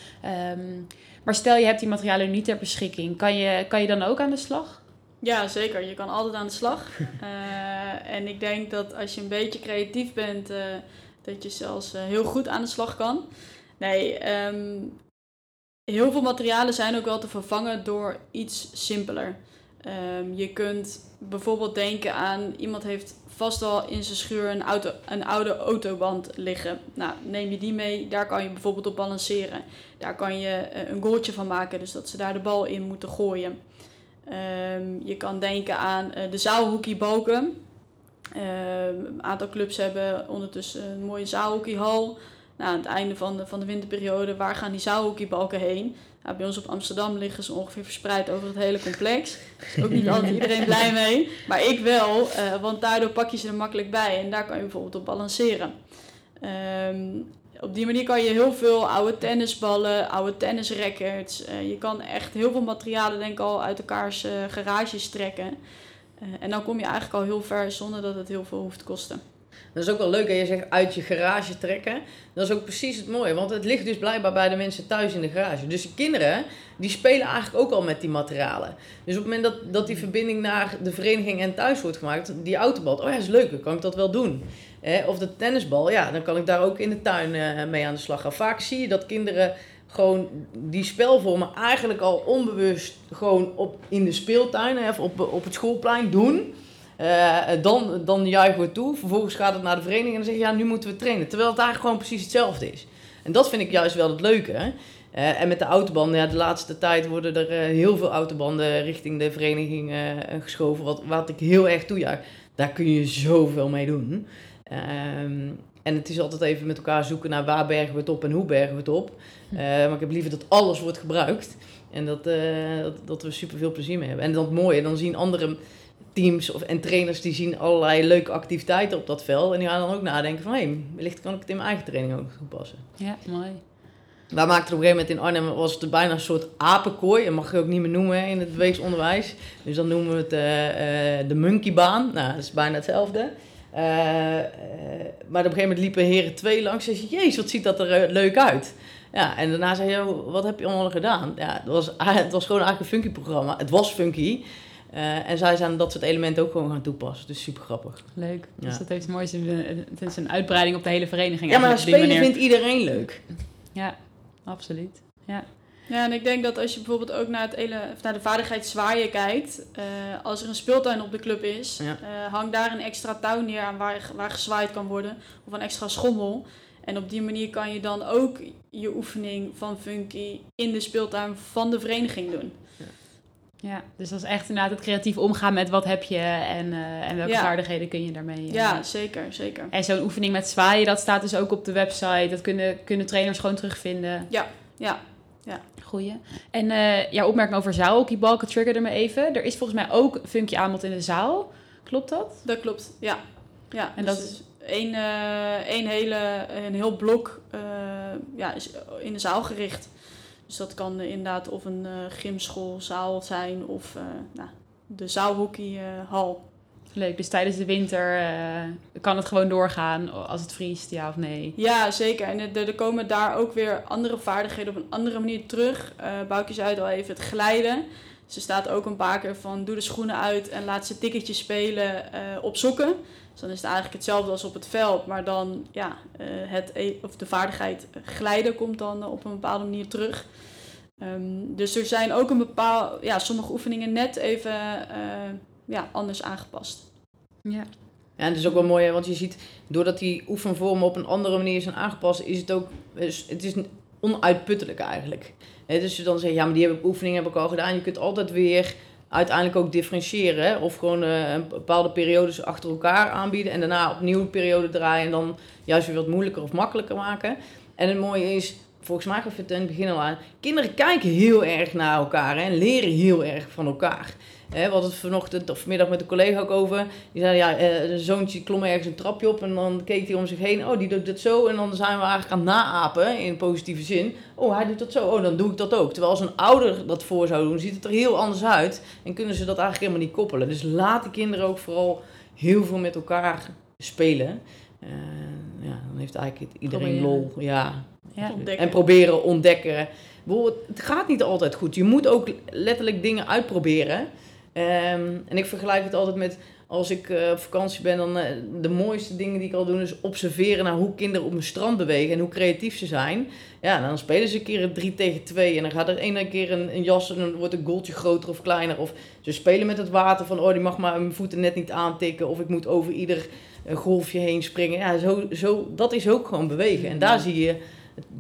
Um, maar stel je hebt die materialen niet ter beschikking, kan je, kan je dan ook aan de slag? Ja, zeker. Je kan altijd aan de slag. en ik denk dat als je een beetje creatief bent, dat je zelfs heel goed aan de slag kan. Nee, um, heel veel materialen zijn ook wel te vervangen door iets simpeler. Um, je kunt bijvoorbeeld denken aan iemand heeft vast wel in zijn schuur een, auto, een oude autoband liggen. Nou, neem je die mee, daar kan je bijvoorbeeld op balanceren. Daar kan je eh, een goaltje van maken, dus dat ze daar de bal in moeten gooien. Um, je kan denken aan uh, de zaalhockeybalken. Um, een aantal clubs hebben ondertussen een mooie zaalhockeyhal nou, aan het einde van de, van de winterperiode, waar gaan die zaalhockeybalken heen? Nou, bij ons op Amsterdam liggen ze ongeveer verspreid over het hele complex. Ook niet altijd iedereen blij mee, maar ik wel, uh, want daardoor pak je ze er makkelijk bij en daar kan je bijvoorbeeld op balanceren. Um, op die manier kan je heel veel oude tennisballen, oude tennisrackets. Uh, je kan echt heel veel materialen denk ik al uit elkaars uh, garages trekken. en dan kom je eigenlijk al heel ver zonder dat het heel veel hoeft te kosten. Dat is ook wel leuk, dat je zegt uit je garage trekken. Dat is ook precies het mooie, want het ligt dus blijkbaar bij de mensen thuis in de garage. Dus de kinderen, die spelen eigenlijk ook al met die materialen. Dus op het moment dat, dat die verbinding naar de vereniging en thuis wordt gemaakt, die autobal, oh ja, is leuk, kan ik dat wel doen. Of de tennisbal, ja, dan kan ik daar ook in de tuin eh, mee aan de slag gaan. Vaak zie je dat kinderen gewoon die spelvormen eigenlijk al onbewust gewoon op, in de speeltuin of op, op het schoolplein doen. Uh, dan, dan juichen we toe. Vervolgens gaat het naar de vereniging en dan zeg je, ja, nu moeten we trainen. Terwijl het eigenlijk gewoon precies hetzelfde is. En dat vind ik juist wel het leuke. Uh, en met de autobanden, ja, de laatste tijd worden er heel veel autobanden richting de vereniging geschoven. Wat, wat ik heel erg toejuich. Daar kun je zoveel mee doen. Ehm, en het is altijd even met elkaar zoeken naar waar bergen we het op en hoe bergen we het op. maar ik heb liever dat alles wordt gebruikt. En dat, dat, dat we super veel plezier mee hebben. En dat mooie, dan zien anderen teams of, en trainers die zien allerlei leuke activiteiten op dat veld. En die gaan dan ook nadenken van, hé, hey, wellicht kan ik het in mijn eigen training ook toepassen. Ja, mooi. Wij maakten op een gegeven moment in Arnhem, was het bijna een soort apenkooi. Dat mag je ook niet meer noemen in het weeksonderwijs. Dus dan noemen we het uh, uh, de monkeybaan. Nou, dat is bijna hetzelfde. Uh, maar op een gegeven moment liepen heren twee langs. En zei jezus, wat ziet dat er leuk uit. Ja, en daarna zei je, wat heb je allemaal gedaan? Ja, het was, het was gewoon eigenlijk een funky programma. Het was funky. Uh, en zij zijn dat soort elementen ook gewoon gaan toepassen. Dus super grappig. Leuk. Ja. Dus dat heeft mooi het is een uitbreiding op de hele vereniging. Ja, maar spelen vindt iedereen leuk. Ja, absoluut. Ja. Ja, en ik denk dat als je bijvoorbeeld ook naar, het hele, of naar de vaardigheid zwaaien kijkt, uh, als er een speeltuin op de club is, ja. uh, hang daar een extra touw neer aan waar, waar gezwaaid kan worden, of een extra schommel. En op die manier kan je dan ook je oefening van funky in de speeltuin van de vereniging doen. Ja, dus dat is echt inderdaad het creatief omgaan met wat heb je en, uh, en welke vaardigheden kun je daarmee. Uh, ja, zeker, zeker. En zo'n oefening met zwaaien, dat staat dus ook op de website. Dat kunnen, kunnen trainers gewoon terugvinden. Ja, ja. Ja. Goeie. En uh, jouw opmerking over zaalhockeybalken triggerde me even. Er is volgens mij ook funkje aanbod in de zaal. Klopt dat? Dat klopt, ja. ja en dus dat is één, één hele, een heel blok ja, is in de zaal gericht. Dus dat kan inderdaad of een uh, gymschoolzaal zijn of uh, nou, de zaalhockeyhal. Leuk, dus tijdens de winter uh, kan het gewoon doorgaan als het vriest, ja of nee? Ja, zeker. En er, komen daar ook weer andere vaardigheden op een andere manier terug. Uh, zei al even, het glijden. Ze staat ook een paar keer van doe de schoenen uit en laat ze tikketjes spelen uh, op sokken. Dus dan is het eigenlijk hetzelfde als op het veld, maar dan ja, het, e-, of de vaardigheid glijden komt dan op een bepaalde manier terug. Um, dus er zijn ook een bepaal, ja, sommige oefeningen net even ja, anders aangepast. Ja. Ja, het is ook wel mooi, want je ziet, doordat die oefenvormen op een andere manier zijn aangepast, is het ook, het is onuitputtelijk eigenlijk. He, dus je dan zegt, ja, maar die heb ik, oefeningen heb ik al gedaan. Je kunt altijd weer uiteindelijk ook differentiëren. Of gewoon uh, een bepaalde periodes achter elkaar aanbieden en daarna opnieuw een periode draaien en dan juist weer wat moeilijker of makkelijker maken. En het mooie is, volgens mij gaf het in het begin al aan. Kinderen kijken heel erg naar elkaar hè, en leren heel erg van elkaar. Hè, we hadden het vanochtend of vanmiddag met een collega ook over. Die zei, ja, eh, een zoontje klom ergens een trapje op en dan keek hij om zich heen. Oh, die doet dat zo. En dan zijn we eigenlijk aan het naapen in positieve zin. Oh, hij doet dat zo. Oh, dan doe ik dat ook. Terwijl als een ouder dat voor zou doen, ziet het er heel anders uit. En kunnen ze dat eigenlijk helemaal niet koppelen. Dus laat de kinderen ook vooral heel veel met elkaar spelen. Uh, ja, dan heeft eigenlijk iedereen lol. Ja, ja. En proberen ontdekken. Het gaat niet altijd goed. Je moet ook letterlijk dingen uitproberen. Um, en ik vergelijk het altijd met als ik uh, op vakantie ben, dan uh, de mooiste dingen die ik al doe is observeren naar hoe kinderen op een strand bewegen en hoe creatief ze zijn. Ja, dan spelen ze een keer een 3 tegen 2 en dan gaat er ene keer een, een jas en dan wordt een goaltje groter of kleiner. Of ze spelen met het water van, oh die mag maar mijn voeten net niet aantikken of ik moet over ieder uh, golfje heen springen. Ja, zo, zo, dat is ook gewoon bewegen. En daar zie je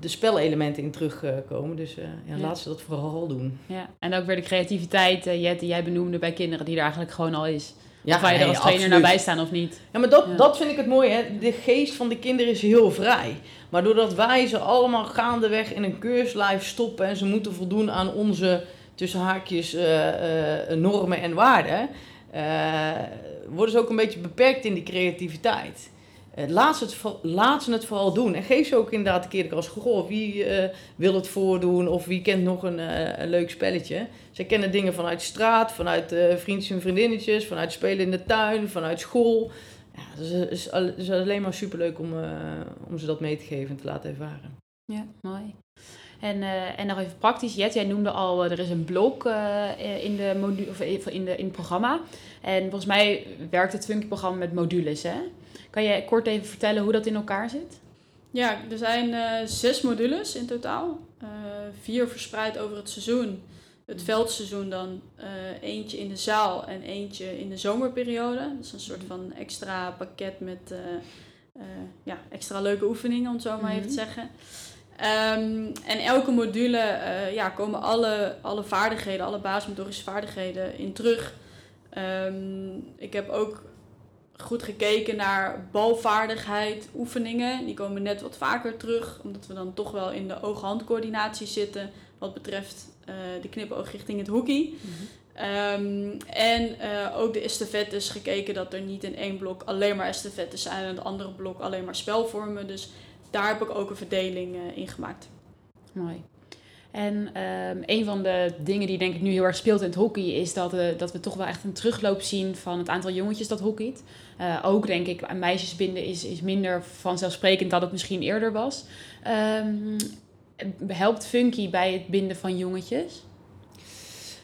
de spelelementen in terugkomen. Dus uh, ja, laat ze dat vooral doen. Ja, en ook weer de creativiteit, uh, Jet, die jij benoemde bij kinderen, die er eigenlijk gewoon al is. Ja, of wij er als trainer naar bij staan of niet. Ja, maar dat, dat vind ik het mooie. Hè? De geest van de kinderen is heel vrij. Maar doordat wij ze allemaal gaandeweg in een keurslijf stoppen en ze moeten voldoen aan onze, tussen haakjes, uh, normen en waarden, worden ze ook een beetje beperkt in die creativiteit. Uh, laat, ze het, ze het vooral doen. En geef ze ook inderdaad een keer kans. Goh, wie wil het voordoen? Of wie kent nog een, een leuk spelletje? Zij kennen dingen vanuit straat, vanuit vriendjes en vriendinnetjes, vanuit spelen in de tuin, vanuit school. Ja, het is, alleen maar superleuk om, om ze dat mee te geven en te laten ervaren. Ja, mooi. En, en nog even praktisch, Jet, jij noemde al, er is een blok uh, in, de of in, de, in het programma. En volgens mij werkt het Funky-programma met modules. Hè? Kan je kort even vertellen hoe dat in elkaar zit? Ja, er zijn zes modules in totaal. vier verspreid over het seizoen. Het veldseizoen dan eentje in de zaal en eentje in de zomerperiode. Dat is een soort van extra pakket met ja, extra leuke oefeningen, om het zo maar even te mhm. zeggen. Um, en elke module ja, komen alle, alle vaardigheden, alle basismotorische vaardigheden in terug. Um, ik heb ook goed gekeken naar balvaardigheid, oefeningen. Die komen net wat vaker terug, omdat we dan toch wel in de oog-handcoördinatie zitten wat betreft uh, de knipoog richting het hockey. Mm um, en uh, ook de estafettes gekeken dat er niet in één blok alleen maar estafettes zijn en in het andere blok alleen maar spelvormen. Dus daar heb ik ook een verdeling uh, in gemaakt. Mooi. En um, een van de dingen die denk ik nu heel erg speelt in het hockey is dat, uh, dat we toch wel echt een terugloop zien van het aantal jongetjes dat hockeyt. Uh, ook denk ik, aan meisjes binden is, is minder vanzelfsprekend dan het misschien eerder was. Um, helpt Funky bij het binden van jongetjes?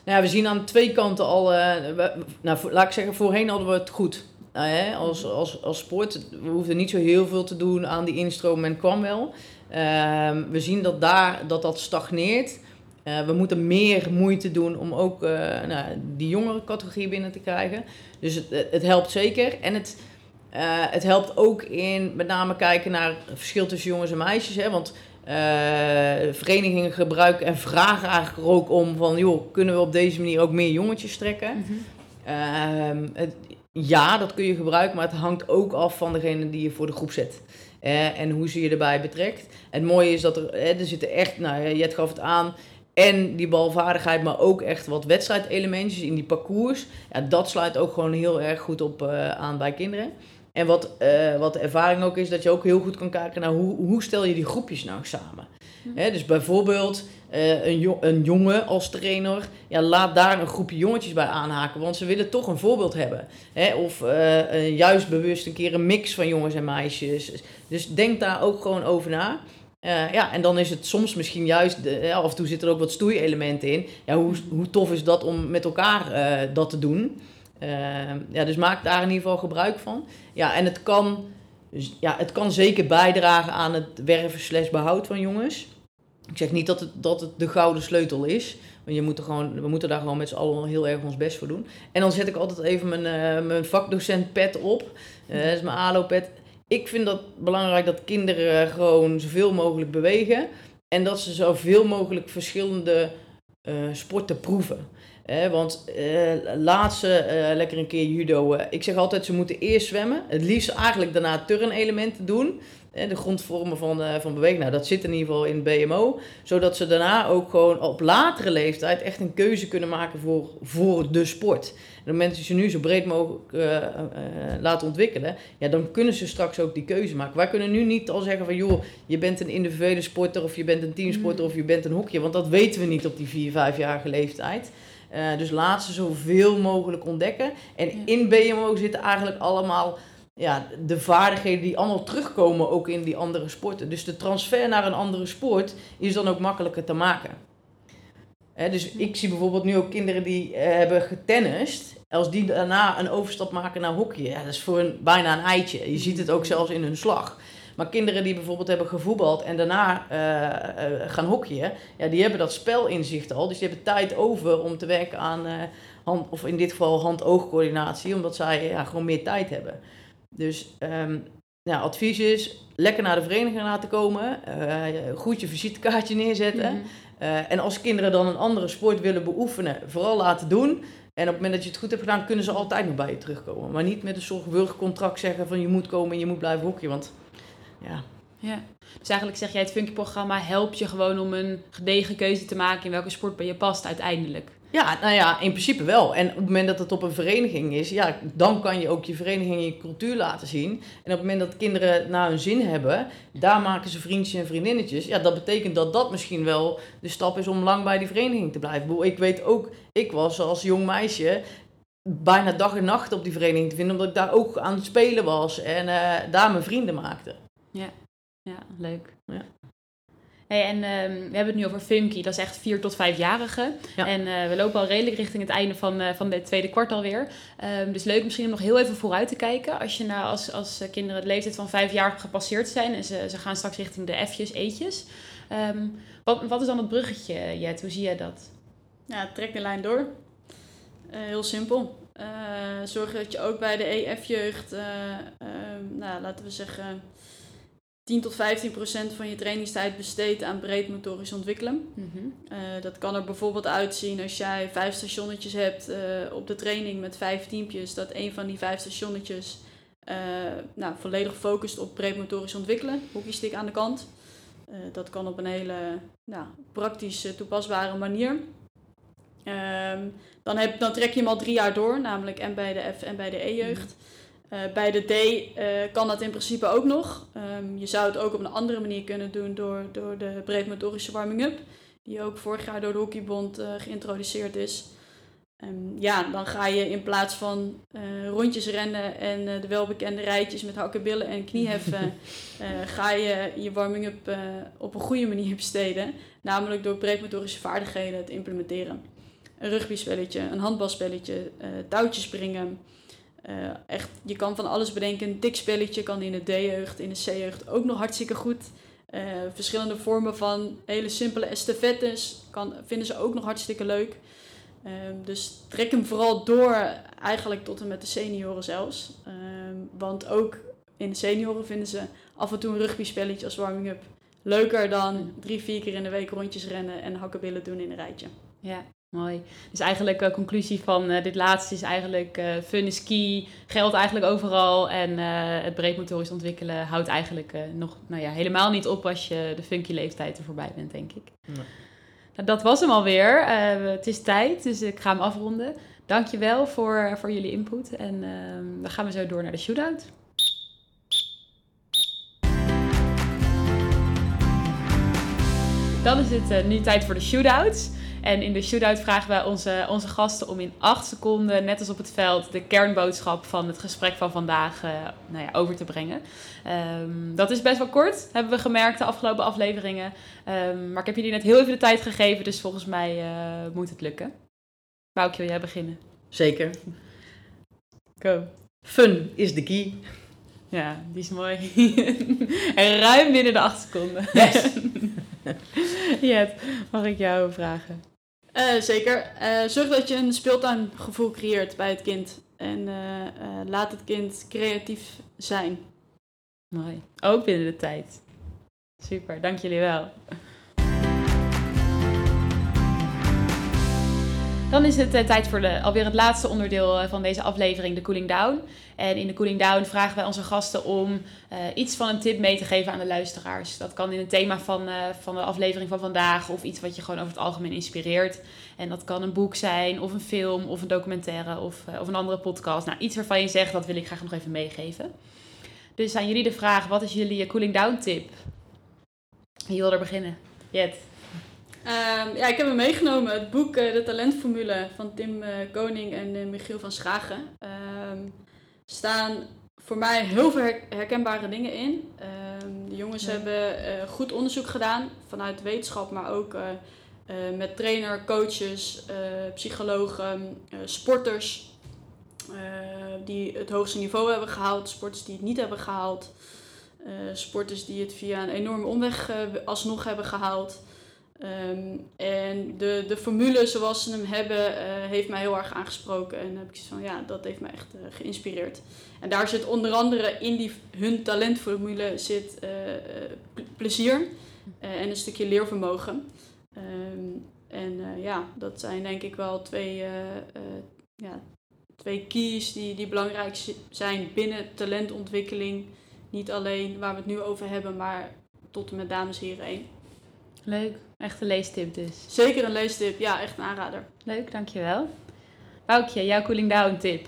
Nou ja, we zien aan twee kanten al, we, nou, laat ik zeggen, voorheen hadden we het goed nou, hè, als, als, als sport, we hoefden niet zo heel veel te doen aan die instroom en kwam wel. Ehm, we zien dat daar, dat, dat stagneert. Uh, we moeten meer moeite doen om ook uh, nou, die jongere categorie binnen te krijgen. Dus het, het helpt zeker. En het, uh, het helpt ook in met name kijken naar het verschil tussen jongens en meisjes. Hè? Want verenigingen gebruiken en vragen eigenlijk ook om van... joh, kunnen we op deze manier ook meer jongetjes trekken? Mm -hmm. het, ja, dat kun je gebruiken, maar het hangt ook af van degene die je voor de groep zet. Eh, en hoe ze je erbij betrekt. Het mooie is dat er, eh, er zitten echt, nou Jet gaf het aan, en die balvaardigheid, maar ook echt wat wedstrijdelementjes in die parcours. Ja, dat sluit ook gewoon heel erg goed op uh, aan bij kinderen. En wat, uh, wat de ervaring ook is, dat je ook heel goed kan kijken naar hoe, hoe stel je die groepjes nou samen. Hm. dus bijvoorbeeld uh, een, een jongen als trainer, ja, laat daar een groepje jongetjes bij aanhaken, want ze willen toch een voorbeeld hebben. Of juist bewust een keer een mix van jongens en meisjes. Dus denk daar ook gewoon over na. Uh, ja, en dan is het soms misschien juist, de, af en toe zitten er ook wat stoeielementen in. Ja, hoe, hoe tof is dat om met elkaar uh, dat te doen? Uh, ja, dus maak daar in ieder geval gebruik van. Ja, en het kan, ja, het kan zeker bijdragen aan het werven slash behoud van jongens. Ik zeg niet dat het, dat het de gouden sleutel is. Want je moet er gewoon, we moeten daar gewoon met z'n allen heel erg ons best voor doen. En dan zet ik altijd even mijn, mijn vakdocent pet op. Dat is mijn ALO pet. Ik vind dat belangrijk dat kinderen gewoon zoveel mogelijk bewegen. En dat ze zoveel mogelijk verschillende uh, sporten proeven. want laat ze lekker een keer judo. ik zeg altijd, ze moeten eerst zwemmen. Het liefst eigenlijk daarna turnelementen doen de grondvormen van, uh, van beweging. Nou, dat zit in ieder geval in BMO. Zodat ze daarna ook gewoon op latere leeftijd echt een keuze kunnen maken voor, voor de sport. En op het moment dat je nu zo breed mogelijk uh, uh, laten ontwikkelen, ja, dan kunnen ze straks ook die keuze maken. Wij kunnen nu niet al zeggen van, joh, je bent een individuele sporter of je bent een teamsporter of je bent een hokje. Want dat weten we niet op die 4, 5-jarige leeftijd. Uh, dus laat ze zoveel mogelijk ontdekken. En in BMO zitten eigenlijk allemaal ja, de vaardigheden die allemaal terugkomen ook in die andere sporten. Dus de transfer naar een andere sport is dan ook makkelijker te maken. dus ik zie bijvoorbeeld nu ook kinderen die uh, hebben getennist. Als die daarna een overstap maken naar hockey, ja, dat is voor een, bijna een eitje. Je ziet het ook zelfs in hun slag. Maar kinderen die bijvoorbeeld hebben gevoetbald en daarna uh, uh, gaan hockeyen, ja, die hebben dat spelinzicht al. Dus die hebben tijd over om te werken aan hand, of in dit geval hand-oogcoördinatie, omdat zij ja, gewoon meer tijd hebben. Dus um, ja, advies is lekker naar de vereniging laten komen. Uh, goed je visitekaartje neerzetten. Mhm. Eh, en als kinderen dan een andere sport willen beoefenen, vooral laten doen. En op het moment dat je het goed hebt gedaan, kunnen ze altijd nog bij je terugkomen. Maar niet met een soort wurgcontract zeggen van je moet komen en je moet blijven hockeyen. Want ja. ja. Dus eigenlijk zeg jij het Funky-programma helpt je gewoon om een gedegen keuze te maken in welke sport bij je past uiteindelijk. Ja, nou ja, in principe wel. En op het moment dat het op een vereniging is, ja, dan kan je ook je vereniging en je cultuur laten zien. En op het moment dat kinderen naar hun zin hebben, daar maken ze vriendjes en vriendinnetjes. Ja, dat betekent dat dat misschien wel de stap is om lang bij die vereniging te blijven. Ik weet ook, ik was als jong meisje bijna dag en nacht op die vereniging te vinden, omdat ik daar ook aan het spelen was en uh, daar mijn vrienden maakte. Ja, ja leuk. Ja. Hey, en um, we hebben het nu over Funky, dat is echt 4 tot 5-jarigen. En uh, we lopen al redelijk richting het einde van, uh, van de tweede kwart alweer. Um, dus leuk misschien om nog heel even vooruit te kijken. Als je nou als, als kinderen de leeftijd van 5 jaar gepasseerd zijn en ze, ze gaan straks richting de F'jes, E'tjes. Um, wat, wat is dan het bruggetje, Jet? Hoe zie jij dat? Ja, trek de lijn door. Uh, heel simpel. zorg dat je ook bij de EF-jeugd, nou, laten we zeggen 10 tot 15 procent van je trainingstijd besteedt aan breed motorisch ontwikkelen. Mhm. Eh, dat kan er bijvoorbeeld uitzien als jij vijf stationnetjes hebt uh, op de training met vijf teampjes, dat een van die vijf stationnetjes uh, nou, volledig focust op breed motorisch ontwikkelen, hockeystick aan de kant. dat kan op een hele nou, praktisch toepasbare manier. Ehm, dan, heb, dan trek je hem al drie jaar door, namelijk en bij de F en bij de E-jeugd. Uh, bij de D uh, kan dat in principe ook nog. Um, je zou het ook op een andere manier kunnen doen door, door de breedmotorische warming-up. Die ook vorig jaar door de Hockeybond uh, geïntroduceerd is. Um, ja, dan ga je in plaats van rondjes rennen en de welbekende rijtjes met hakken, billen en knieheffen, ga je je warming-up op een goede manier besteden. Namelijk door breedmotorische vaardigheden te implementeren. Een rugbyspelletje, een handbalspelletje, touwtjes springen. Uh, echt, je kan van alles bedenken. Een dikspelletje kan in de D-jeugd, in de C-jeugd ook nog hartstikke goed. Uh, verschillende vormen van hele simpele estafettes kan, vinden ze ook nog hartstikke leuk. Uh, dus trek hem vooral door, eigenlijk tot en met de senioren zelfs. Ehm, want ook in de senioren vinden ze af en toe een rugbyspelletje als warming-up leuker dan drie, vier keer in de week rondjes rennen en hakkenbillen doen in een rijtje. Ja, Mooi. Dus eigenlijk de conclusie van uh, dit laatste is eigenlijk uh, fun is key, geldt eigenlijk overal. En uh, het breedmotorisch ontwikkelen houdt eigenlijk nog nou ja, helemaal niet op als je de funky leeftijd er voorbij bent, denk ik. Nee. Nou, dat was hem alweer. het is tijd, dus ik ga hem afronden. Dankjewel voor, voor jullie input. En ehm, dan gaan we zo door naar de shootout. Dan is het nu tijd voor de shootouts. En in de shootout vragen wij onze, onze gasten om in acht seconden, net als op het veld, de kernboodschap van het gesprek van vandaag uh, nou ja, over te brengen. Um, dat is best wel kort, hebben we gemerkt de afgelopen afleveringen. Um, maar ik heb jullie net heel even de tijd gegeven, dus volgens mij uh, moet het lukken. Boukje, wil jij beginnen? Zeker. Go. Fun is de key. Ja, die is mooi. en ruim binnen de acht seconden. Yes. Jet, mag ik jou vragen? Uh, zeker. Uh, zorg dat je een speeltuingevoel creëert bij het kind. En uh, laat het kind creatief zijn. Mooi. Ook binnen de tijd. Super, dank jullie wel. Dan is het tijd voor de, alweer het laatste onderdeel van deze aflevering, de cooling down. En in de cooling down vragen wij onze gasten om uh, iets van een tip mee te geven aan de luisteraars. Dat kan in het thema van, van de aflevering van vandaag of iets wat je gewoon over het algemeen inspireert. En dat kan een boek zijn, of een film, of een documentaire, of, of een andere podcast. Nou, iets waarvan je zegt, dat wil ik graag nog even meegeven. Dus aan jullie de vraag, wat is jullie cooling down tip? Wie wil er beginnen? Jet. Um, ja, ik heb hem meegenomen. Het boek De Talentformule van Tim Koning en Michiel van Schagen. Um, staan voor mij heel veel herkenbare dingen in. Um, de jongens hebben goed onderzoek gedaan vanuit wetenschap, maar ook met trainer, coaches, psychologen, sporters die het hoogste niveau hebben gehaald, sporters die het niet hebben gehaald, sporters die het via een enorme omweg alsnog hebben gehaald. Um, en de, de formule zoals ze hem hebben, uh, heeft mij heel erg aangesproken. En heb ik zoiets van, ja, dat heeft mij echt uh, geïnspireerd. En daar zit onder andere in die, hun talentformule zit uh, plezier en een stukje leervermogen. Um, en ja, dat zijn denk ik wel twee, ja, twee keys die, die belangrijk zijn binnen talentontwikkeling. Niet alleen waar we het nu over hebben, maar tot en met dames en heren. Leuk. Echt een leestip dus. Zeker een leestip. Ja, echt een aanrader. Leuk, dankjewel. Boukje, jouw cooling down tip.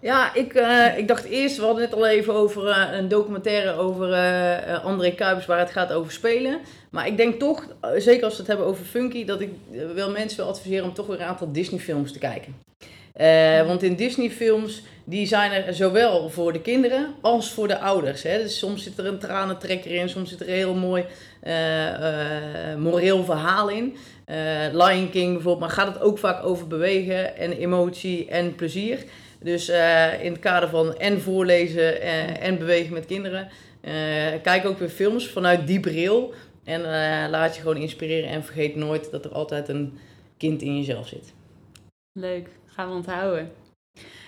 Ja, ik, eh, ik dacht eerst, we hadden net al even over eh, een documentaire over eh, eh, André Kuipers waar het gaat over spelen. Maar ik denk toch, zeker als we het hebben over Funky, dat ik wel mensen wil adviseren om toch weer een aantal Disney films te kijken. Eh, want in Disney films, die zijn er zowel voor de kinderen als voor de ouders. Hè? Dus soms zit er een tranentrekker in, soms zit er een heel mooi eh, moreel verhaal in. Lion King bijvoorbeeld, maar gaat het ook vaak over bewegen en emotie en plezier. Dus in het kader van en voorlezen en bewegen met kinderen. kijk ook weer films vanuit die bril. En laat je gewoon inspireren en vergeet nooit dat er altijd een kind in jezelf zit. Leuk, onthouden.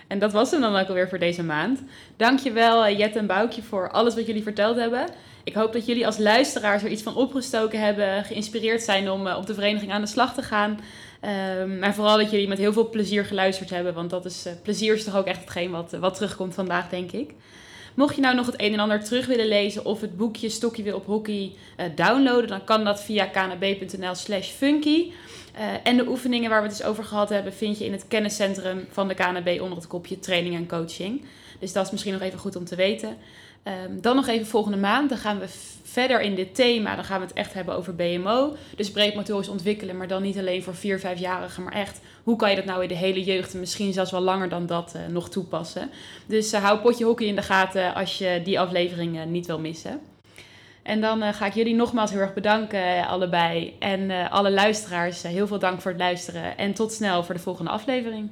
En dat was hem dan ook alweer voor deze maand. Dankjewel uh, Jet en Boukje voor alles wat jullie verteld hebben. Ik hoop dat jullie als luisteraars er iets van opgestoken hebben, geïnspireerd zijn om uh, op de vereniging aan de slag te gaan. Um, maar vooral dat jullie met heel veel plezier geluisterd hebben, want dat is, uh, plezier is toch ook echt hetgeen wat, wat terugkomt vandaag, denk ik. Mocht je nou nog het een en ander terug willen lezen of het boekje Stokje weer op hockey downloaden, dan kan dat via knb.nl slash funky. Uh, en de oefeningen waar we het dus over gehad hebben, vind je in het kenniscentrum van de KNB onder het kopje training en coaching. Dus dat is misschien nog even goed om te weten. Um, dan nog even volgende maand, dan gaan we verder in dit thema. Dan gaan we het echt hebben over BMO. Dus breedmotorisch ontwikkelen, maar dan niet alleen voor 4, 5-jarigen, maar echt hoe kan je dat nou in de hele jeugd en misschien zelfs wel langer dan dat uh, nog toepassen. Dus uh, hou potje hockey in de gaten als je die aflevering niet wil missen. En dan uh, ga ik jullie nogmaals heel erg bedanken, allebei. En uh, alle luisteraars, heel veel dank voor het luisteren. En tot snel voor de volgende aflevering.